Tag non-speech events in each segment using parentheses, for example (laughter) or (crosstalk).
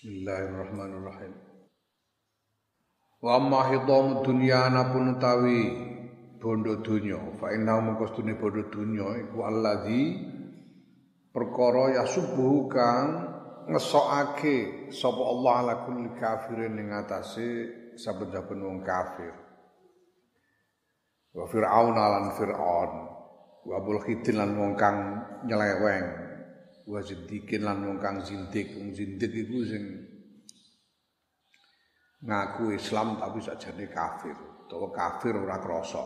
Bismillahirrahmanirrahim. Wa amma hidamu dunya anapun utawi bondo dunya fa inna mongko stune bondo dunya iku allazi perkara subuh kang ngesokake sapa Allah ala kulli kafirin ing atase saben-saben wong kafir. Wa fir'aun lan fir'aun wa abul lan wong kang nyeleweng wa zindikin lan wong kang zindik. Wong zindik iku sing ngaku Islam tapi sakjane kafir. Utawa kafir ora krasa.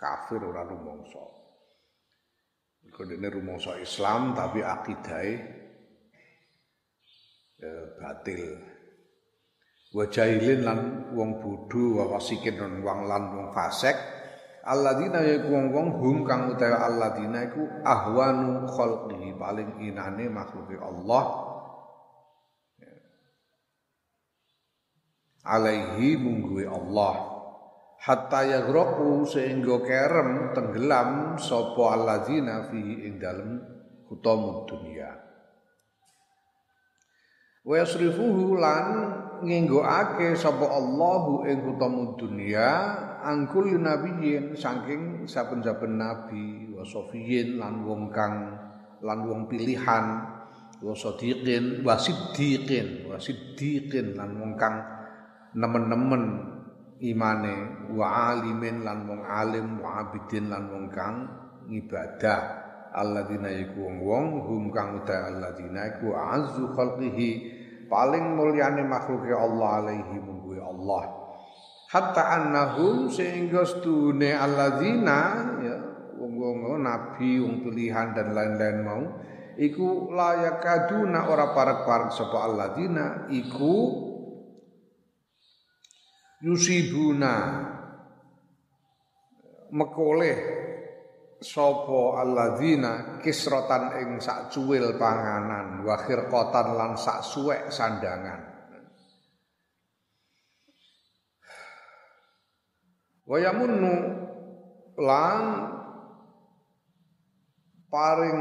Kafir ora rumangsa. Iku dene rumangsa Islam tapi akidahe ya, batil. Wa jahilin lan wong bodho wa wasikin lan wong lan wong fasik alladzina yaiku wong-wong hum kang utawa alladzina iku ahwanu khalqihi paling inane makhluke Allah. Alaihi mungguwe Allah. Hatta yaghraku sehingga kerem tenggelam sapa alladzina fihi ing dalem hutamud dunya wa yasrifuhu lan ngenggoake sapa Allahu ing hutamud dunya angkul nabiyin saking saben-saben nabi wa sofiyin lan wong kang lan wong pilihan wa sadiqin wa siddiqin wa siddiqin lan wong kang nemen-nemen imane wa alimin lan wong alim wa abidin lan wong kang ngibadah alladzina iku wong-wong hum kang uta alladzina iku azzu khalqihi. Paling mulyane makhluke Allah alaihi mungguwe Allah hatta annahum sehingga stune alladzina ya wong-wong nabi wong pilihan dan lain-lain mau iku layakaduna ora parek-parek sapa alladzina iku yusibuna. Mekoleh sapa alladzina kisrotan ing sak cuwil panganan wa khirqatan lan sak suwek sandangan Wayamunnu lan paring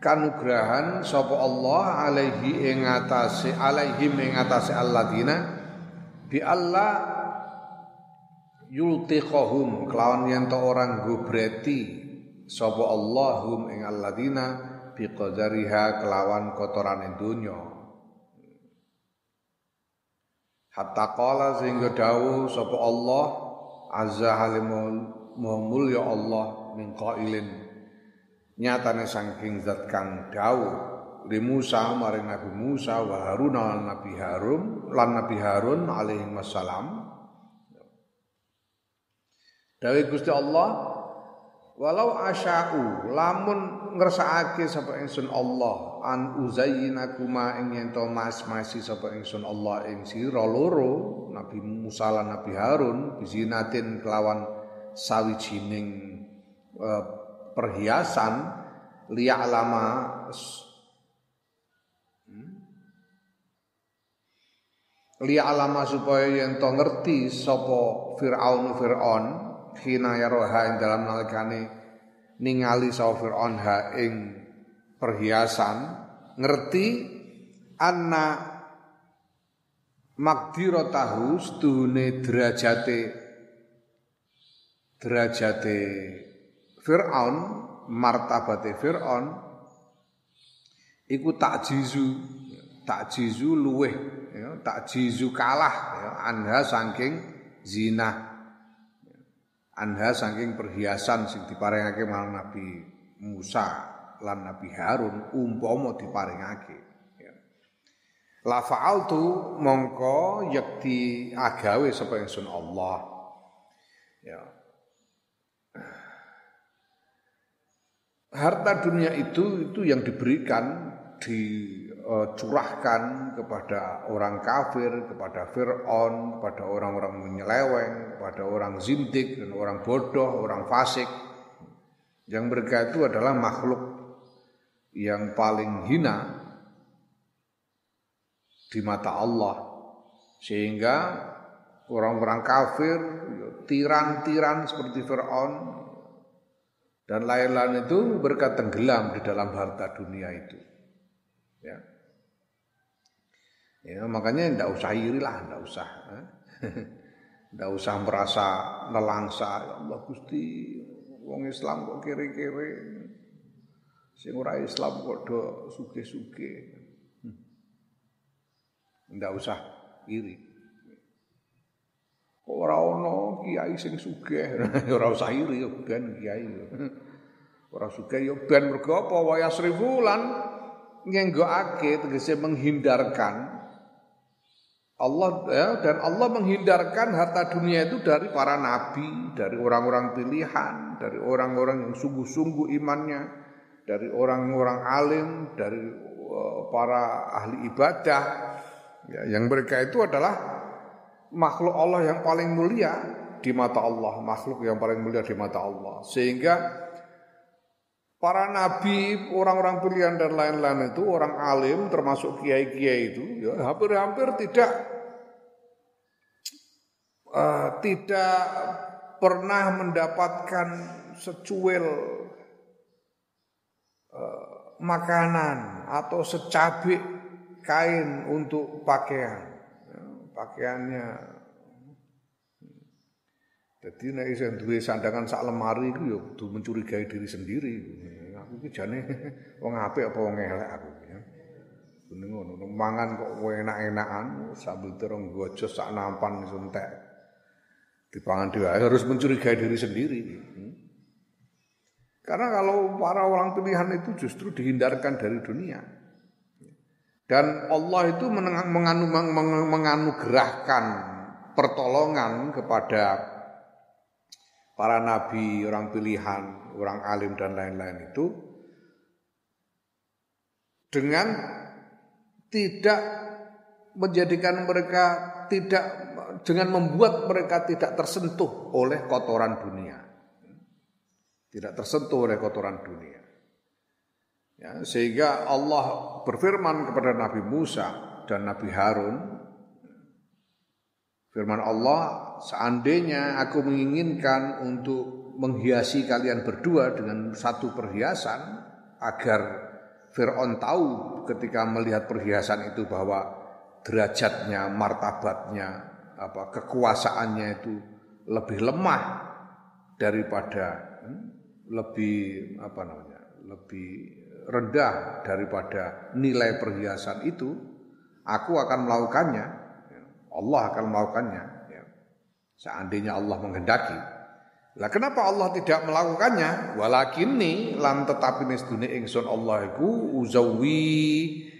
kanugrahan sapa Allah alaihi ing atase alaihi ing atase alladzina bi Allah yultiqahum kelawan yen to orang gubreti sapa Allahum ing alladzina bi qadariha kelawan kotoran dunya hatta qala sehingga dawuh sapa Allah azza halimul ya Allah min qailin. Nyatane saking zat kang dawuh li Musa maring Nabi Musa wa Harun lan Nabi Harun lan Nabi Harun alaihi wassalam. Dawe Gusti Allah walau asya'u lamun ngersakake sapa ingsun Allah an uzayyinakuma ing yen to mas-masi sapa ingsun Allah ing sira loro Nabi Musa lan Nabi Harun bizinatin kelawan sawijining uh, perhiasan liya'lama hmm? liya'lama supaya yen to ngerti sapa Firaun Firaun khina yaroha ing dalam nalikane ningali sapa Firaun ha ing perhiasan ngerti anna tahu sedune derajate derajate Fir'aun martabate Fir'aun iku takjizu takjizu luweh ya takjizu kalah ya anha saking zina anha saking perhiasan sing diparingake marang Nabi Musa lan Nabi Harun umpama diparingake La fa'altu mongko yakti agawe sapa ingsun Allah. Ya. Harta dunia itu itu yang diberikan dicurahkan kepada orang kafir, kepada Fir'aun, kepada orang-orang menyeleweng, kepada orang zindik dan orang bodoh, orang fasik. Yang mereka itu adalah makhluk yang paling hina di mata Allah sehingga orang-orang kafir tiran-tiran seperti Firaun dan lain-lain itu berkat tenggelam di dalam harta dunia itu ya Ya, makanya ndak usah iri lah, ndak usah. (laughs) Ndak usah merasa nelangsa, ya Allah Gusti, wong Islam kok kere-kere. Sing ora Islam kok do suge-suge. Hmm. Ndak usah iri. Kok ora ono kiai sing sugih, (laughs) ora usah iri yo ben kiai. Ora sugih yo ben mergo apa wa yasrifu lan ngenggokake tegese menghindarkan Allah ya, dan Allah menghindarkan harta dunia itu dari para nabi, dari orang-orang pilihan, dari orang-orang yang sungguh-sungguh imannya, dari orang-orang alim, dari uh, para ahli ibadah. Ya, yang mereka itu adalah makhluk Allah yang paling mulia di mata Allah, makhluk yang paling mulia di mata Allah. Sehingga para nabi, orang-orang pilihan dan lain-lain itu, orang alim termasuk kiai-kiai itu, ya hampir-hampir tidak uh, tidak pernah mendapatkan secuil uh, makanan atau secabik kain untuk pakaian. Ya, pakaiannya jadi nek isih duwe sandangan sak lemari iku ya kudu mencurigai diri sendiri. Aku iki jane (laughs) wong apik apa wong elek aku ya. Bener ngono, mangan kok enak-enakan sambil terong gojo sak nampan iso entek. Dipangan dhewe harus mencurigai diri sendiri. Hmm. Karena kalau para orang pilihan itu justru dihindarkan dari dunia. Dan Allah itu menganu, menganugerahkan pertolongan kepada para nabi, orang pilihan, orang alim dan lain-lain itu dengan tidak menjadikan mereka tidak dengan membuat mereka tidak tersentuh oleh kotoran dunia. Tidak tersentuh oleh kotoran dunia. Ya, sehingga Allah berfirman kepada Nabi Musa dan Nabi Harun Firman Allah, seandainya aku menginginkan untuk menghiasi kalian berdua dengan satu perhiasan agar Fir'aun tahu ketika melihat perhiasan itu bahwa derajatnya, martabatnya, apa kekuasaannya itu lebih lemah daripada lebih apa namanya, lebih rendah daripada nilai perhiasan itu, aku akan melakukannya Allah akan melakukannya. Ya. Seandainya Allah menghendaki. Lah kenapa Allah tidak melakukannya? Walakinni lan tetapi nesdune ingsun Allah iku uzawi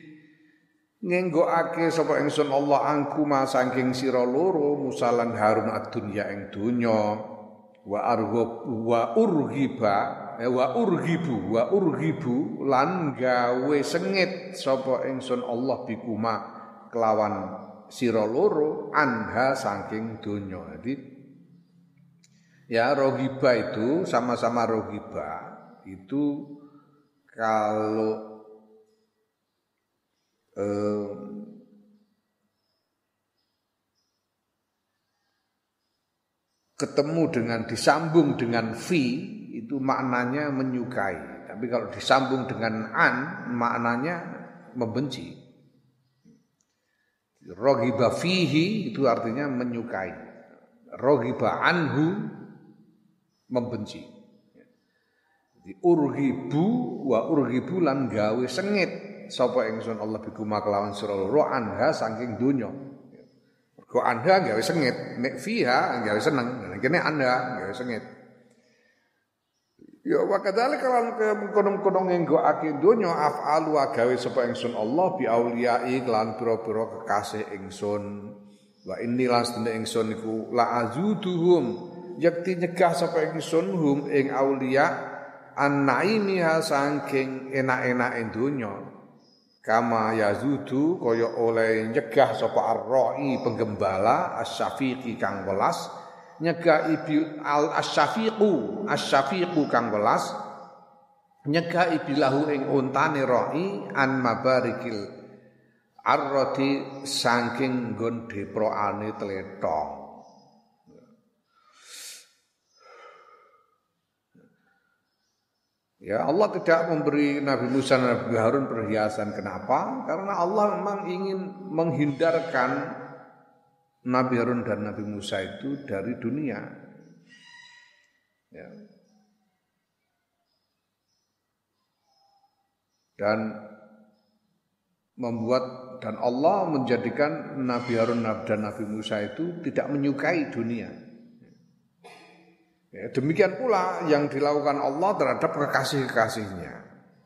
ngenggokake sapa ingsun Allah angku ma saking sira loro musalan Harun ad-dunya ing donya wa arghab wa urghiba eh, wa urghibu wa urghibu lan gawe sengit sapa ingsun Allah bikuma kelawan sira loro anha saking donya. Jadi ya rogiba itu sama-sama rogiba itu kalau eh, ketemu dengan disambung dengan fi itu maknanya menyukai. Tapi kalau disambung dengan an maknanya membenci. Rogiba fihi itu artinya menyukai. Rogiba anhu membenci. Jadi urgibu wa urgibu lan gawe sengit sapa ingsun Allah biku kelawan sira anha saking donya. Mergo anha gawe sengit, nek fiha gawe seneng. Kene anda gawe sengit. Ya wa kadzalika lan kono-kono ngenggokake donya af'alu gawe sapa ingsun Allah bi auliyai lan pira-pira kekasih ingsun. Wa inni lan sedene ingsun iku la azuduhum yakti nyegah sapa ingsun hum ing aulia an naimiha saking enak-enak donya. Kama yazudu kaya oleh nyegah sapa arroi penggembala asyafiqi kang welas. Nyegah ibi al asyafiqu asyafiqu kang welas. Nyegah ibilahu ing untane roi an mabarikil arroti saking nggon deprokane tletong Ya Allah tidak memberi Nabi Musa dan Nabi Harun perhiasan. Kenapa? Karena Allah memang ingin menghindarkan Nabi Harun dan Nabi Musa itu dari dunia. Ya. Dan membuat dan Allah menjadikan Nabi Harun dan Nabi Musa itu tidak menyukai dunia. Ya, demikian pula yang dilakukan Allah terhadap kekasih-kekasihnya.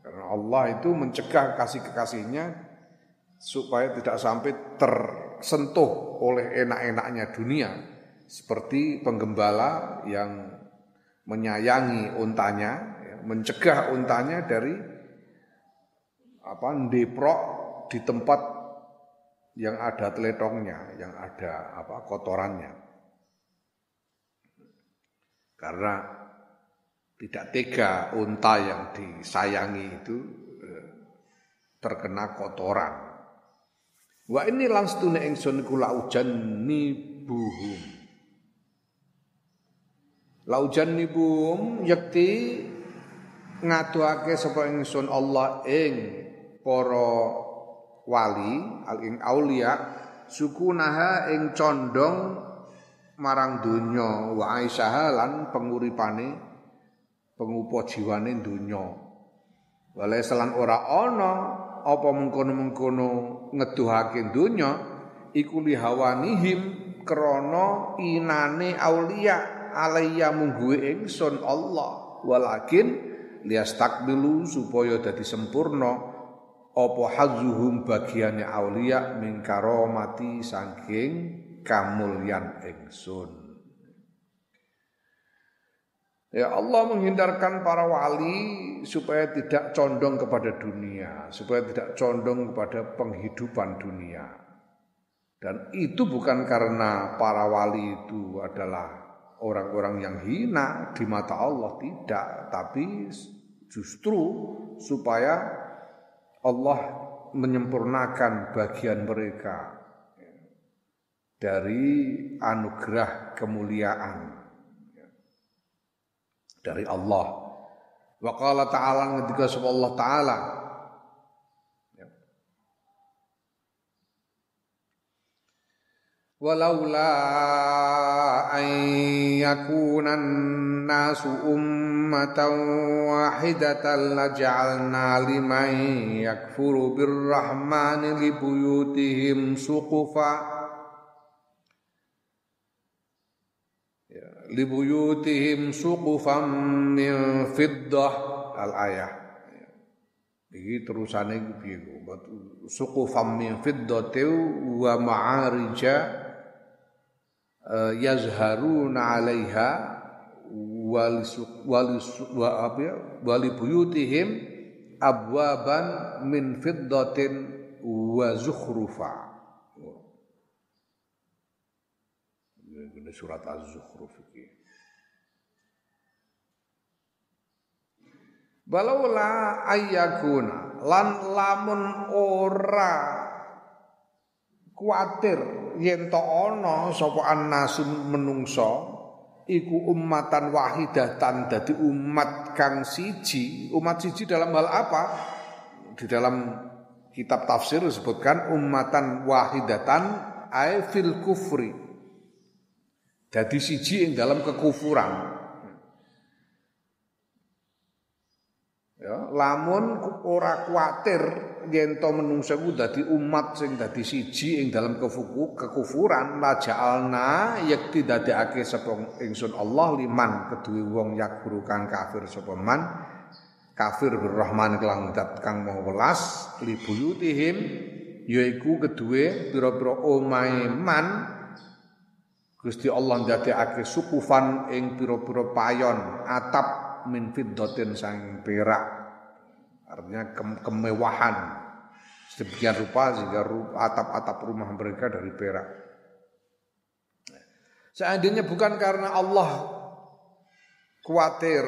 Karena Allah itu mencegah kekasih-kekasihnya supaya tidak sampai tersentuh oleh enak-enaknya dunia. Seperti penggembala yang menyayangi untanya, ya, mencegah untanya dari apa deprok di tempat yang ada teletongnya, yang ada apa kotorannya. Karena tidak tega unta yang disayangi itu eh, terkena kotoran. Wa ini langsung ingsun kula ujan nibuhum. Laujan nibuhum yakti ngaduake sapa ingsun Allah ing para wali al ing aulia sukunaha ing condong marang donya wa Aisyah lan penguripane pengupo jiwane donya. Wale selan ora ana apa mengkono-mengkono ngeduhake donya iku lihawanihim krana inane aulia alayya mungguwe ingsun Allah walakin liastakbilu supaya dadi sempurna apa hazuhum bagiane aulia min karomati saking kamulyan ingsun. Ya Allah menghindarkan para wali supaya tidak condong kepada dunia, supaya tidak condong kepada penghidupan dunia. Dan itu bukan karena para wali itu adalah orang-orang yang hina di mata Allah tidak, tapi justru supaya Allah menyempurnakan bagian mereka dari anugerah kemuliaan. Dari Allah. Wa qala ta'ala ketika sebab Allah taala. Walaula an yakuna an-nasu ummatan wahidatan laja'alna liman yakfuru birrahmani libuyutihim suqufa libuyutihim suqufam min fiddah. Al ayah. Iki terusane piye suqufam min fiddati wa ma'arija uh, yazharuna 'alaiha wal wa apa ya? Wali buyutihim abwaban min fiddatin wa zukhrufa. Ini surat Az-Zukhruf iki. Balaula ayyakuna lan lamun ora kuatir yen to ana sapa annasun menungso iku ummatan wahidatan dadi umat kang siji. Umat siji dalam hal apa? Di dalam kitab tafsir disebutkan ummatan wahidatan ay fil kufri. Dadi siji ing dalam kekufuran. Ya, lamun ora kuatir yen to menungsa ku dadi umat sing dadi siji ing dalam kefuku kekufuran la ja'alna yakti dadekake sapa ingsun Allah liman kedue wong yakfuru kang kafir sapa man kafir birrahman kelang dat kang mau welas li buyutihim yaiku kedue pira-pira omahe man Gusti Allah ndadekake sukufan ing pira-pira payon atap min fiddatin sang perak. Artinya ke kemewahan sedemikian rupa sehingga atap-atap rumah mereka dari perak. Seandainya bukan karena Allah khawatir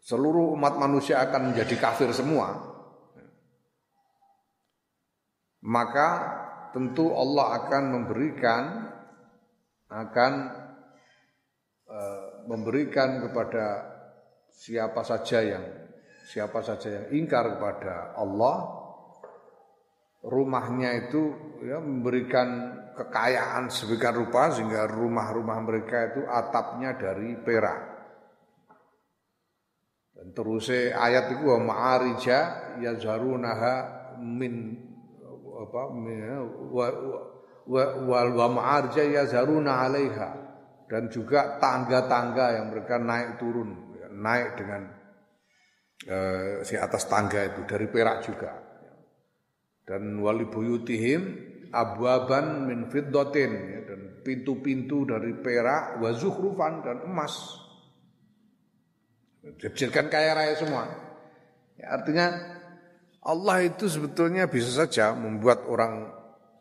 seluruh umat manusia akan menjadi kafir semua, maka tentu Allah akan memberikan akan memberikan kepada siapa saja yang siapa saja yang ingkar kepada Allah rumahnya itu ya memberikan kekayaan sebagian rupa sehingga rumah-rumah mereka itu atapnya dari perak. Dan terus ayat itu ma'arija yazharunaha min apa wa wa wa, wa ma'arija yazharuna 'alaiha dan juga tangga-tangga yang mereka naik turun naik dengan eh, si atas tangga itu dari perak juga dan wali buyutihim abwaban min fiddatin ya, dan pintu-pintu dari perak wa zukhrufan dan emas. Dijadikan kaya raya semua. Ya, artinya Allah itu sebetulnya bisa saja membuat orang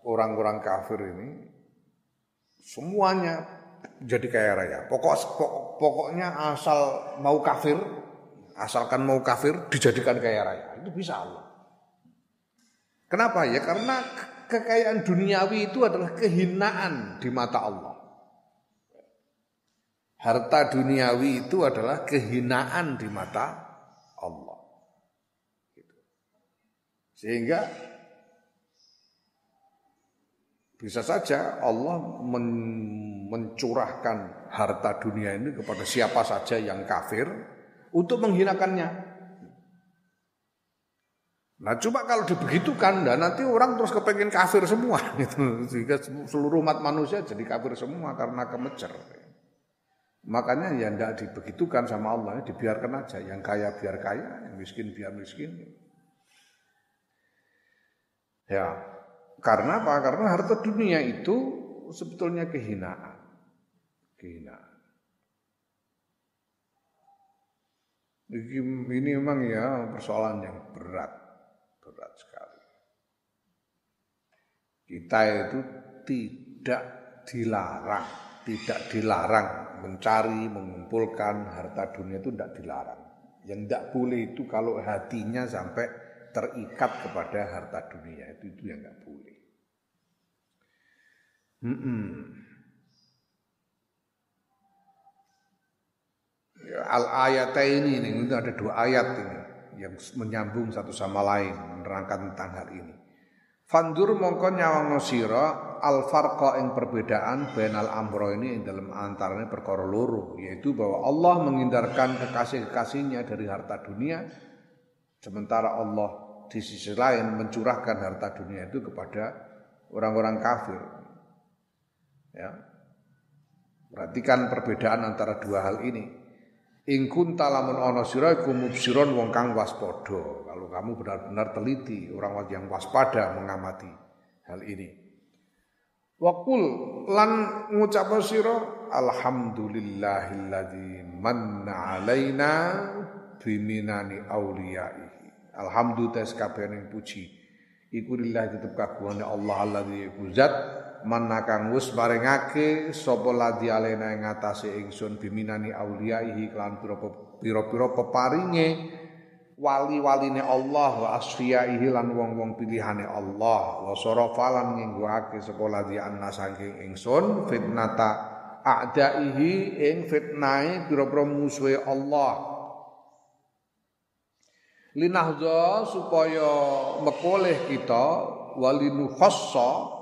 orang-orang kafir ini semuanya jadi kaya raya. Pokok, pokok pokoknya asal mau kafir, asalkan mau kafir dijadikan kaya raya. Itu bisa Allah. Kenapa ya? Karena kekayaan duniawi itu adalah kehinaan di mata Allah. Harta duniawi itu adalah kehinaan di mata Allah. Sehingga bisa saja Allah men mencurahkan harta dunia ini kepada siapa saja yang kafir untuk menghinakannya. Nah cuma kalau dibegitukan, nah nanti orang terus kepengen kafir semua, (laughs) gitu. sehingga seluruh umat manusia jadi kafir semua karena kemecer. Makanya ya tidak dibegitukan sama Allah, dibiarkan aja. Yang kaya biar kaya, yang miskin biar miskin. Ya, karena apa? Karena harta dunia itu sebetulnya kehinaan. Kehinaan. Ini memang ya persoalan yang berat berat sekali. Kita itu tidak dilarang, tidak dilarang mencari, mengumpulkan harta dunia itu tidak dilarang. Yang tidak boleh itu kalau hatinya sampai terikat kepada harta dunia itu itu yang nggak boleh. Hmm -mm. Al ayat ini, ini ada dua ayat ini yang menyambung satu sama lain menerangkan tentang hal ini. Fandur mongko nyawang sira al farqa ing perbedaan benal amro ini dalam antaranya perkara loro yaitu bahwa Allah menghindarkan kekasih-kekasihnya dari harta dunia sementara Allah di sisi lain mencurahkan harta dunia itu kepada orang-orang kafir. Ya. Perhatikan perbedaan antara dua hal ini. In kunta lamun ana sira iku mubsiron wong kang waspada. Kalau kamu benar-benar teliti, orang yang waspada mengamati hal ini. Wakul lan ngucap sira alhamdulillahilladzi manna alaina biminani auliyaihi. Alhamdulillah kabehane puji iku lillah tetep kagungane Allah alladzi zat mana kang wis maringake sapa ladhi alena ing ngatasé ingsun biminani auliyaihi kelan pira-pira peparinge wali-waline Allah wa asfiyaihi lan wong-wong pilihane Allah. Wa sarafalan nginggoake sapa ladhi anna saking ingsun fitnata a'daihi ing fitnahe pira-pira musuhe Allah. Linahza supaya mekoleh kita walinu khassa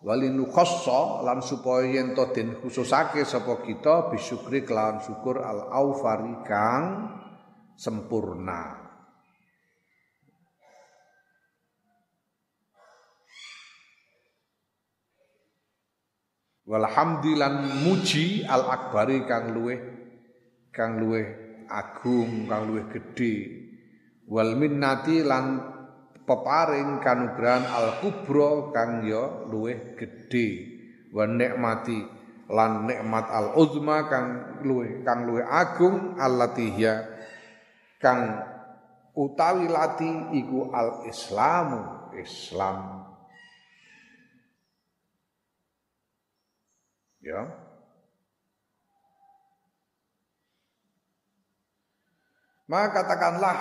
walinu khassa lan supaya yen to den khususake sapa kita bisyukri kelawan syukur al aufari kang sempurna. Walhamdilan muji al akbari kang luweh kang luweh agung kang luweh gedhe. Wal minnati lan peparing kanugrahan al kubro kang ya luweh gedhe. Wa nikmati lan nikmat al uzma kang luweh kang luweh agung allatihya kang utawi lati iku al islamu islam. Ya. Maka katakanlah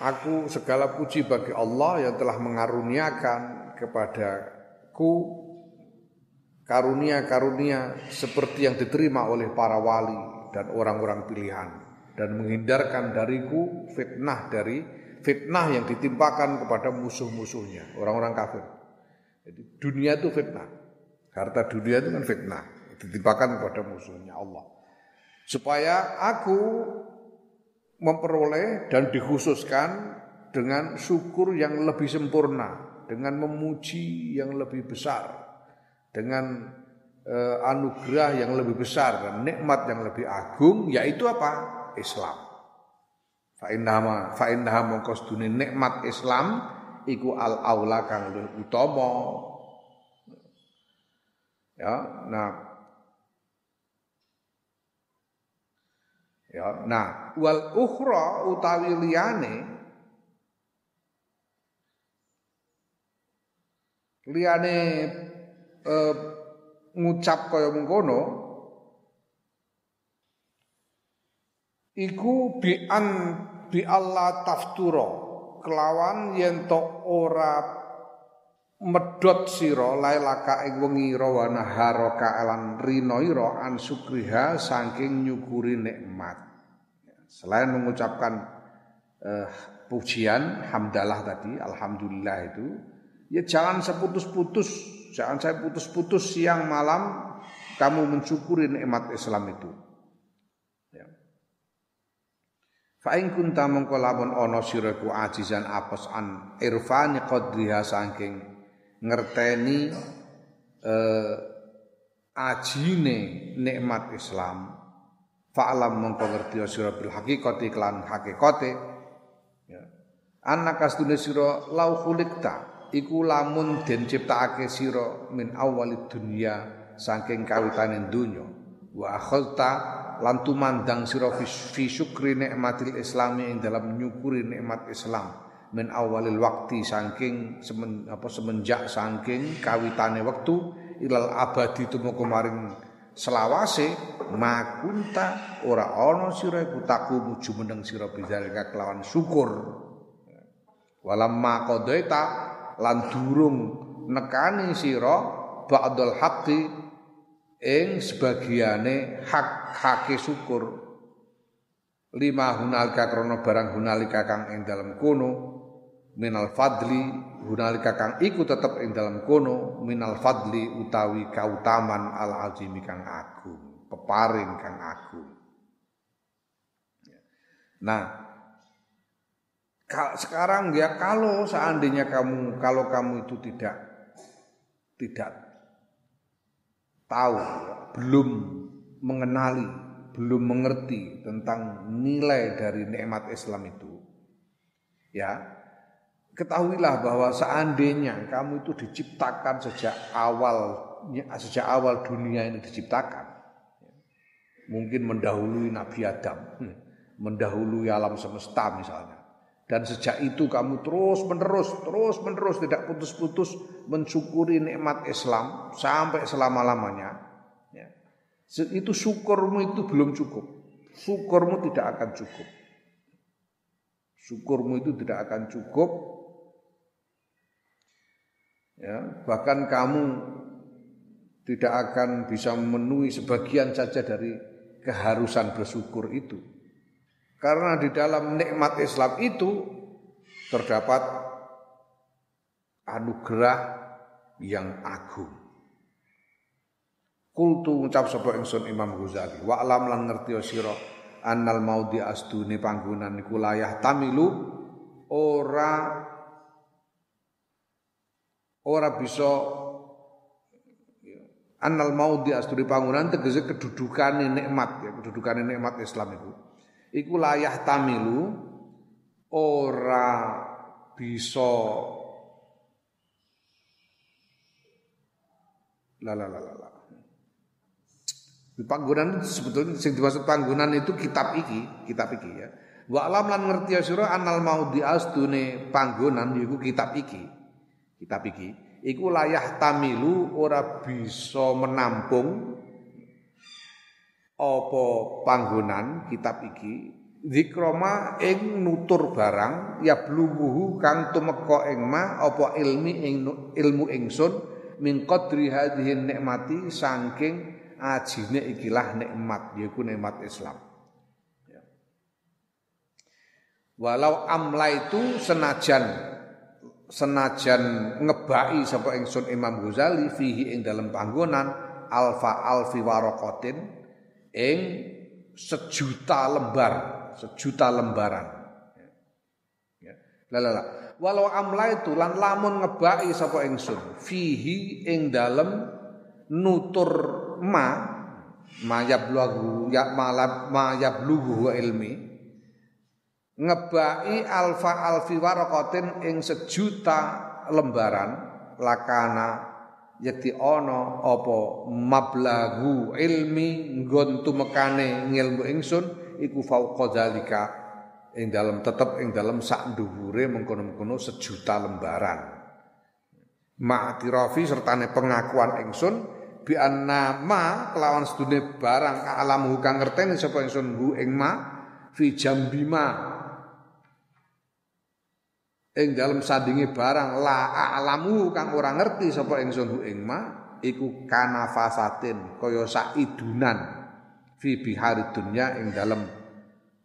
Aku segala puji bagi Allah yang telah mengaruniakan kepadaku karunia-karunia seperti yang diterima oleh para wali dan orang-orang pilihan. dan menghindarkan dariku fitnah dari fitnah yang ditimpakan kepada musuh-musuhnya, orang-orang kafir. Jadi dunia itu fitnah. Harta dunia itu kan fitnah, ditimpakan kepada musuhnya Allah. Supaya aku memperoleh dan dikhususkan dengan syukur yang lebih sempurna, dengan memuji yang lebih besar, dengan uh, anugerah yang lebih besar dan nikmat yang lebih agung yaitu apa? Islam. Fa innaha fa innaha mongko nikmat Islam iku al aula kang utama. Ya, nah Ya, nah wal ukhra utawi liyane liyane eh, ngucap kaya mengkono iku bi an bi Allah tafturo kelawan yen ora medot sira lailaka ing wengi wa naharaka elan rino ira an sukriha saking nyukuri nikmat. Selain mengucapkan eh, pujian hamdalah tadi alhamdulillah itu ya jangan seputus-putus jangan saya putus-putus siang malam kamu mensyukuri nikmat Islam itu. Fa ing kunta mongko lamun ana sira ku ajizan apes an irfani qadriha saking ngerteni eh, ajine nikmat Islam. Fa'lam mongko ngerti sira bil haqiqati klan hakikate. Ya. Anak kastune sira lau khuliqta iku lamun den ciptakake sira min awalid dunya saking kawitane donya. Wa akhulta lan tumandang sira fi syukri nikmatil islami ing dalam nyukuri nikmat Islam min awalil waktu saking semen, apa semenjak saking kawitane wektu ilal abadi tumeka maring selawase makunta ora ana sira iku taku muju meneng sira bizalika kelawan syukur. Walamma qadaita lan durung nekani sira ba'dul haqqi ing sebagiane hak hake syukur. Lima hunalika krono barang hunalika kang ing dalam kono minal fadli hunalika kang iku tetep ing dalam kono minal fadli utawi kautaman al azimi kang agung peparing kang agung. Nah sekarang ya kalau seandainya kamu kalau kamu itu tidak tidak tahu, belum mengenali, belum mengerti tentang nilai dari nikmat Islam itu, ya ketahuilah bahwa seandainya kamu itu diciptakan sejak awal sejak awal dunia ini diciptakan, mungkin mendahului Nabi Adam, mendahului alam semesta misalnya. Dan sejak itu kamu terus menerus, terus menerus tidak putus-putus mensyukuri nikmat Islam sampai selama-lamanya. Ya. Itu syukurmu itu belum cukup. Syukurmu tidak akan cukup. Syukurmu itu tidak akan cukup. Ya, bahkan kamu tidak akan bisa memenuhi sebagian saja dari keharusan bersyukur itu. Karena di dalam nikmat Islam itu terdapat anugerah yang agung. Kultu ngucap sapa ingsun Imam Ghazali, wa alam lan ngerti sira annal maudi astune panggonan iku layah tamilu ora ora bisa annal maudi astune panggonan tegese kedudukane nikmat ya kedudukane nikmat Islam itu iku layah tamilu ora bisa la la la la Di panggonan sebetulnya sing dimaksud panggonan itu kitab iki, kitab iki ya. Wa alam lan ngerti ya sira anal mau diastune panggonan iku kitab iki. Kitab iki iku layah tamilu ora bisa menampung apa panggonan kitab iki zikroma ing nutur barang ya bluwuhu kang tumeka ing ma apa ilmi ing ilmu ingsun min qadri hadhihi nikmati saking ajine ikilah nikmat yaiku nikmat Islam ya. walau amla itu senajan senajan ngebai sapa ingsun Imam Ghazali fihi ing dalam panggonan alfa alfi warokotin ing sejuta lembar sejuta lembaran ya. lalala walau amla itu lan lamun ngebai sapa ingsun fihi ing dalam nutur ma ma yablughu ya malab ma yablughu ilmi ngebai alfa alfi warokotin ing sejuta lembaran lakana yakti ono opo mablagu ilmi nggon tumekane ngilmu ingsun iku fauqa zalika ing dalam tetep ing dalam sak dhuwure mengkono-mengkono sejuta lembaran. Ma'tirafi sertane pengakuan ingsun bi anna ma kelawan sedune barang alam kang ngerteni sapa ingsun hu ing ma fi jambima ing dalam sandingi barang la alamu kang ora ngerti sapa ingsun hu ing ma iku kanafasatin kaya saidunan fi bihari dunya ing dalam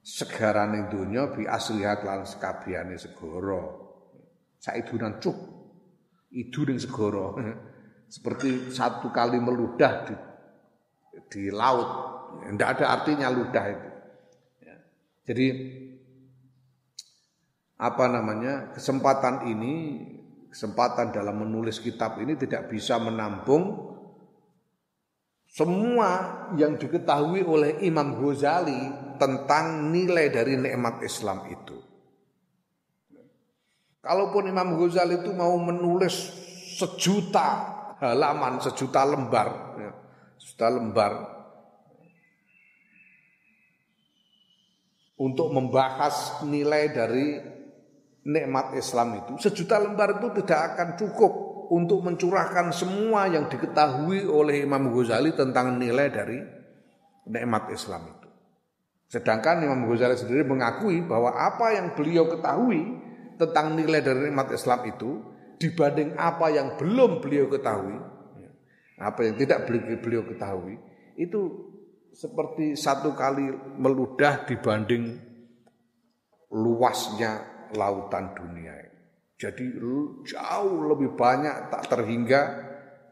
segarane dunya bi asliha lan sekabehane segara. Saidunan cuk idu ning segara. (laughs) Seperti satu kali meludah di di laut. Tidak ada artinya ludah itu. Ya. jadi apa namanya kesempatan ini kesempatan dalam menulis kitab ini tidak bisa menampung semua yang diketahui oleh Imam Ghazali tentang nilai dari nikmat Islam itu. Kalaupun Imam Ghazali itu mau menulis sejuta halaman, sejuta lembar, ya, sejuta lembar untuk membahas nilai dari nikmat Islam itu sejuta lembar itu tidak akan cukup untuk mencurahkan semua yang diketahui oleh Imam Ghazali tentang nilai dari nikmat Islam itu. Sedangkan Imam Ghazali sendiri mengakui bahwa apa yang beliau ketahui tentang nilai dari nikmat Islam itu dibanding apa yang belum beliau ketahui, apa yang tidak beliau ketahui, itu seperti satu kali meludah dibanding luasnya lautan dunia Jadi jauh lebih banyak tak terhingga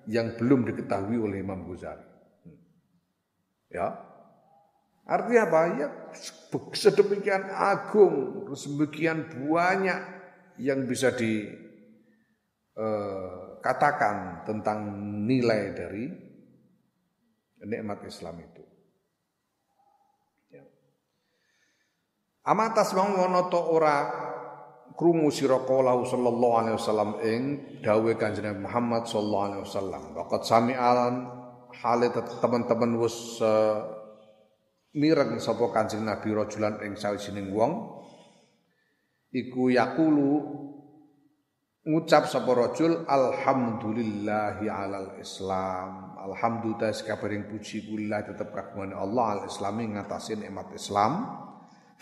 yang belum diketahui oleh Imam Ghazali. Ya. Artinya apa? Ya sedemikian agung, sedemikian banyak yang bisa dikatakan eh, tentang nilai dari nikmat Islam itu. Ya. Amatas mangkono to ora krungu sira qaulahu sallallahu alaihi wasallam ing dawuhe Kanjeng Muhammad sallallahu alaihi wasallam. Waqat sami'alan hale teman-teman wis uh, mireng sapa Kanjeng Nabi rajulan ing sawijining wong iku yaqulu ngucap sapa rajul alhamdulillahi alal islam alhamdulillah sekabaring puji kula tetep kagungane Allah al islami ngatasi nikmat Islam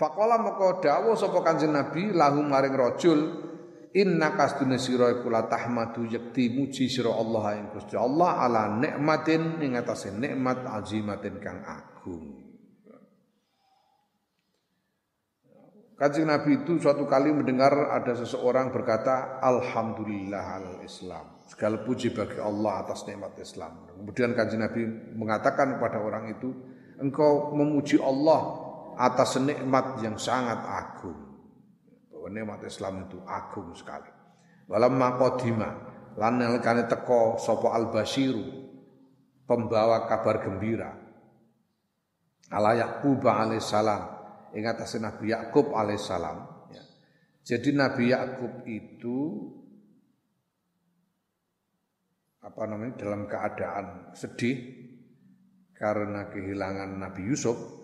Faqala maka dawuh sapa Kanjeng Nabi lahum maring rajul inna kasdune sira iku la tahmadu yakti muji sira Allah ing Gusti Allah ala nikmatin ing atase nikmat azimatin kang agung. Kanjeng Nabi itu suatu kali mendengar ada seseorang berkata Alhamdulillah al Islam. Segala puji bagi Allah atas nikmat Islam. Kemudian Kanjeng Nabi mengatakan kepada orang itu, engkau memuji Allah atas nikmat yang sangat agung. Bahwa nikmat Islam itu agung sekali. Walamma qadima lan nalikane teko sapa al-basyiru pembawa kabar gembira. Ala Yaqub alaihissalam ing atase Nabi Yakub alaihissalam ya. Jadi Nabi Yakub itu apa namanya dalam keadaan sedih karena kehilangan Nabi Yusuf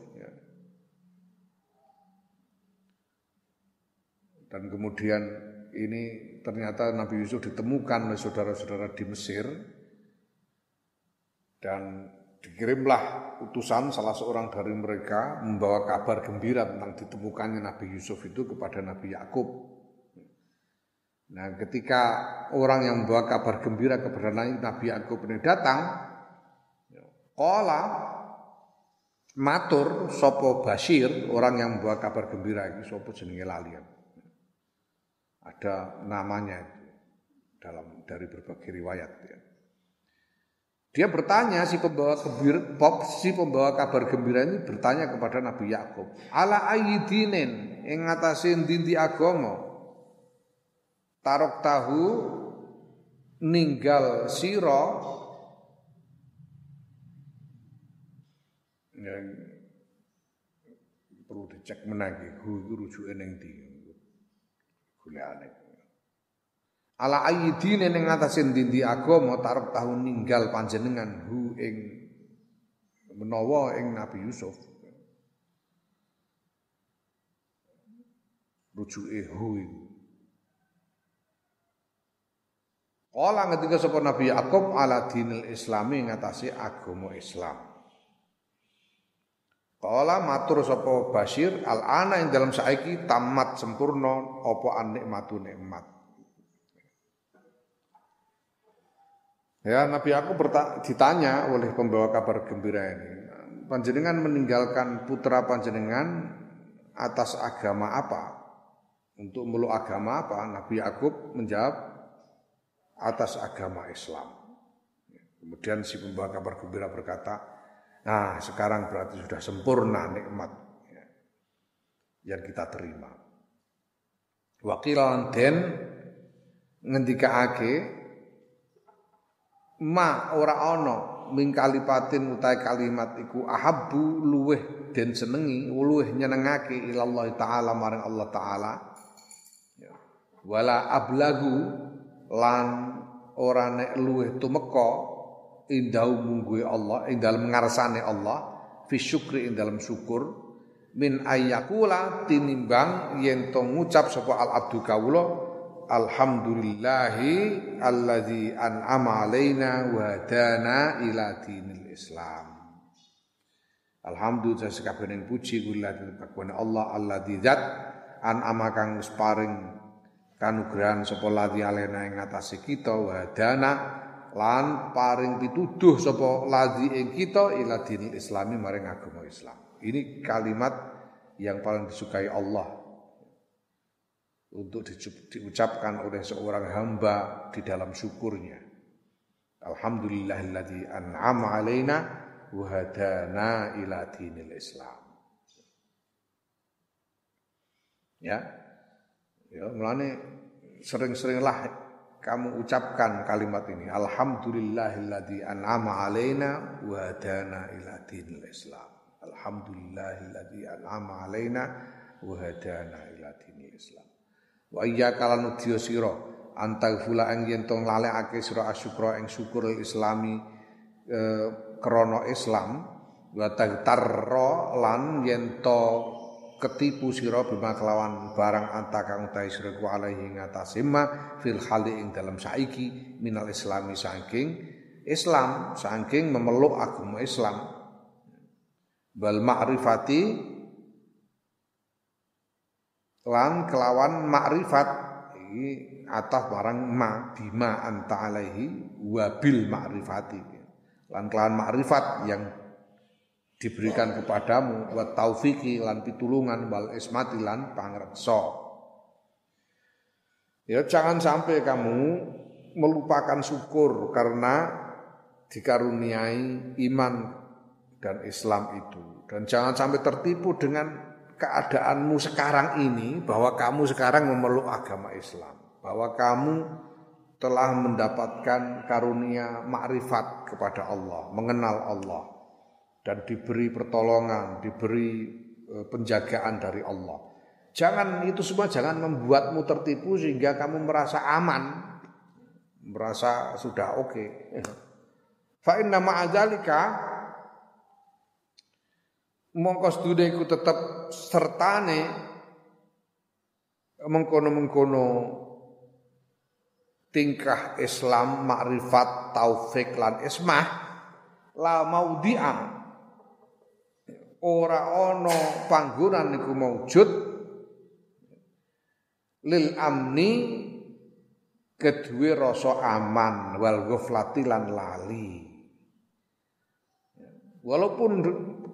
Dan kemudian ini ternyata Nabi Yusuf ditemukan oleh saudara-saudara di Mesir dan dikirimlah utusan salah seorang dari mereka membawa kabar gembira tentang ditemukannya Nabi Yusuf itu kepada Nabi Yakub. Nah, ketika orang yang membawa kabar gembira kepada Nabi Yakub ini datang, kola matur sopo Bashir orang yang membawa kabar gembira ini sopo jenenge lalian ada namanya dalam dari berbagai riwayat ya. Dia bertanya si pembawa pop si pembawa kabar gembira ini bertanya kepada Nabi Yakub, "Ala ayyidinin ing ngatasin dinti agama? Tarok tahu ninggal siro ya, perlu dicek menagi hu itu rujuke ning ndi golekane ala ayyidine ning atase ndi agama tarep tahun ninggal panjenengan hu ing menawa ing Nabi Yusuf. Rujuke hu iku Kala ketika sapa Nabi Yakub ala dinil Islami ngatasi agama Islam. Kala matur sapa Bashir al ana ing dalam saiki tamat sempurna apa an nikmatu nikmat. Ya Nabi aku ditanya oleh pembawa kabar gembira ini, panjenengan meninggalkan putra panjenengan atas agama apa? Untuk meluk agama apa? Nabi Yakub menjawab atas agama Islam. Kemudian si pembawa kabar gembira berkata, nah sekarang berarti sudah sempurna nikmat ya, yang kita terima. Wakilan den ake ma ora ana ming kalipatin utai kalimat iku ahabbu luweh den senengi luweh nyenengake ilallah taala maring Allah taala ya. wala ablagu lan ora nek luweh tumeka indau mungguhe Allah ing dalem ngarsane Allah fi syukri ing dalem syukur min ayyakula tinimbang yen to ngucap sapa al abdu kawula Alhamdulillahi alladzi an'ama alaina wa hadana ila dinil Islam. Alhamdulillah sekabening puji kula kagungane Allah alladzi zat an'ama kang wis paring kanugrahan sapa ladzi alaina ing atase kita wa lan paring pituduh sapa ladzi ing kita ila dinil Islami maring agama Islam. Ini kalimat yang paling disukai Allah untuk diucapkan oleh seorang hamba di dalam syukurnya. Alhamdulillahilladzi an'ama alaina wa hadana ila dinil Islam. Ya. Ya, mulane sering-seringlah kamu ucapkan kalimat ini. Alhamdulillahilladzi an'ama alaina wa hadana ila dinil Islam. Alhamdulillahilladzi an'ama alaina wa hadana ila dinil Islam. Wa iya kalan udya sira antau fula ing yen to nglalekake sira asyukra ing syukur islami e, krana Islam wa tagtarra lan yen ketipu sira bima kelawan barang anta kang utahe sira ku alaihi ngatasé fil hali ing dalam saiki minal islami saking Islam saking memeluk agama Islam. Bal ma'rifati lan kelawan makrifat iki atas barang ma bima anta alaihi wa bil makrifati lan kelawan makrifat yang diberikan kepadamu wa taufiki lan pitulungan wal ismati lan pangreksa. Ya jangan sampai kamu melupakan syukur karena dikaruniai iman dan Islam itu. Dan jangan sampai tertipu dengan keadaanmu sekarang ini bahwa kamu sekarang memeluk agama Islam, bahwa kamu telah mendapatkan karunia makrifat kepada Allah, mengenal Allah dan diberi pertolongan, diberi e, penjagaan dari Allah. Jangan itu semua jangan membuatmu tertipu sehingga kamu merasa aman, merasa sudah oke. Fa inna ma'adzalika mongko sedune iku tetep sertane mengkono-mengkono tingkah Islam, makrifat, taufik lan ismah la maudhi'a ora ana panggonan iku maujud lil amni kedue rasa aman wal ghaflati lan lali walaupun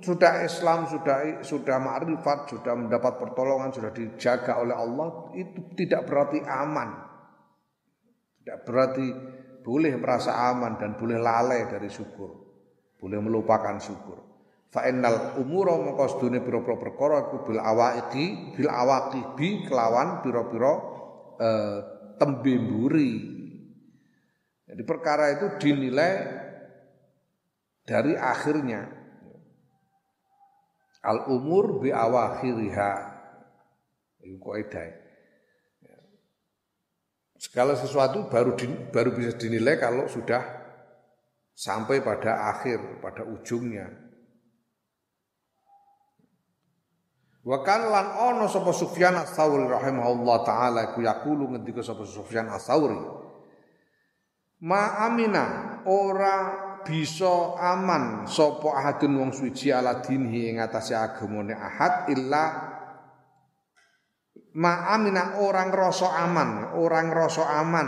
sudah Islam, sudah sudah ma'rifat, sudah mendapat pertolongan, sudah dijaga oleh Allah, itu tidak berarti aman. Tidak berarti boleh merasa aman dan boleh lalai dari syukur. Boleh melupakan syukur. Fa innal umura mongko sedune pira-pira perkara iku bil awaiqi bil awaqibi kelawan pira-pira eh, tembe mburi. Jadi perkara itu dinilai dari akhirnya Al umur bi awakhiriha. Itu kaidah. Segala sesuatu baru di, baru bisa dinilai kalau sudah sampai pada akhir, pada ujungnya. Wa kan lan ono sapa Sufyan Ats-Tsauri rahimahullah taala iku yaqulu ngendika sapa Sufyan Ats-Tsauri. Ma amina ora bisa aman sapa ahadun wong suci ala dinhi ing atase agamane ahad illa ma amina orang rasa aman, orang rasa aman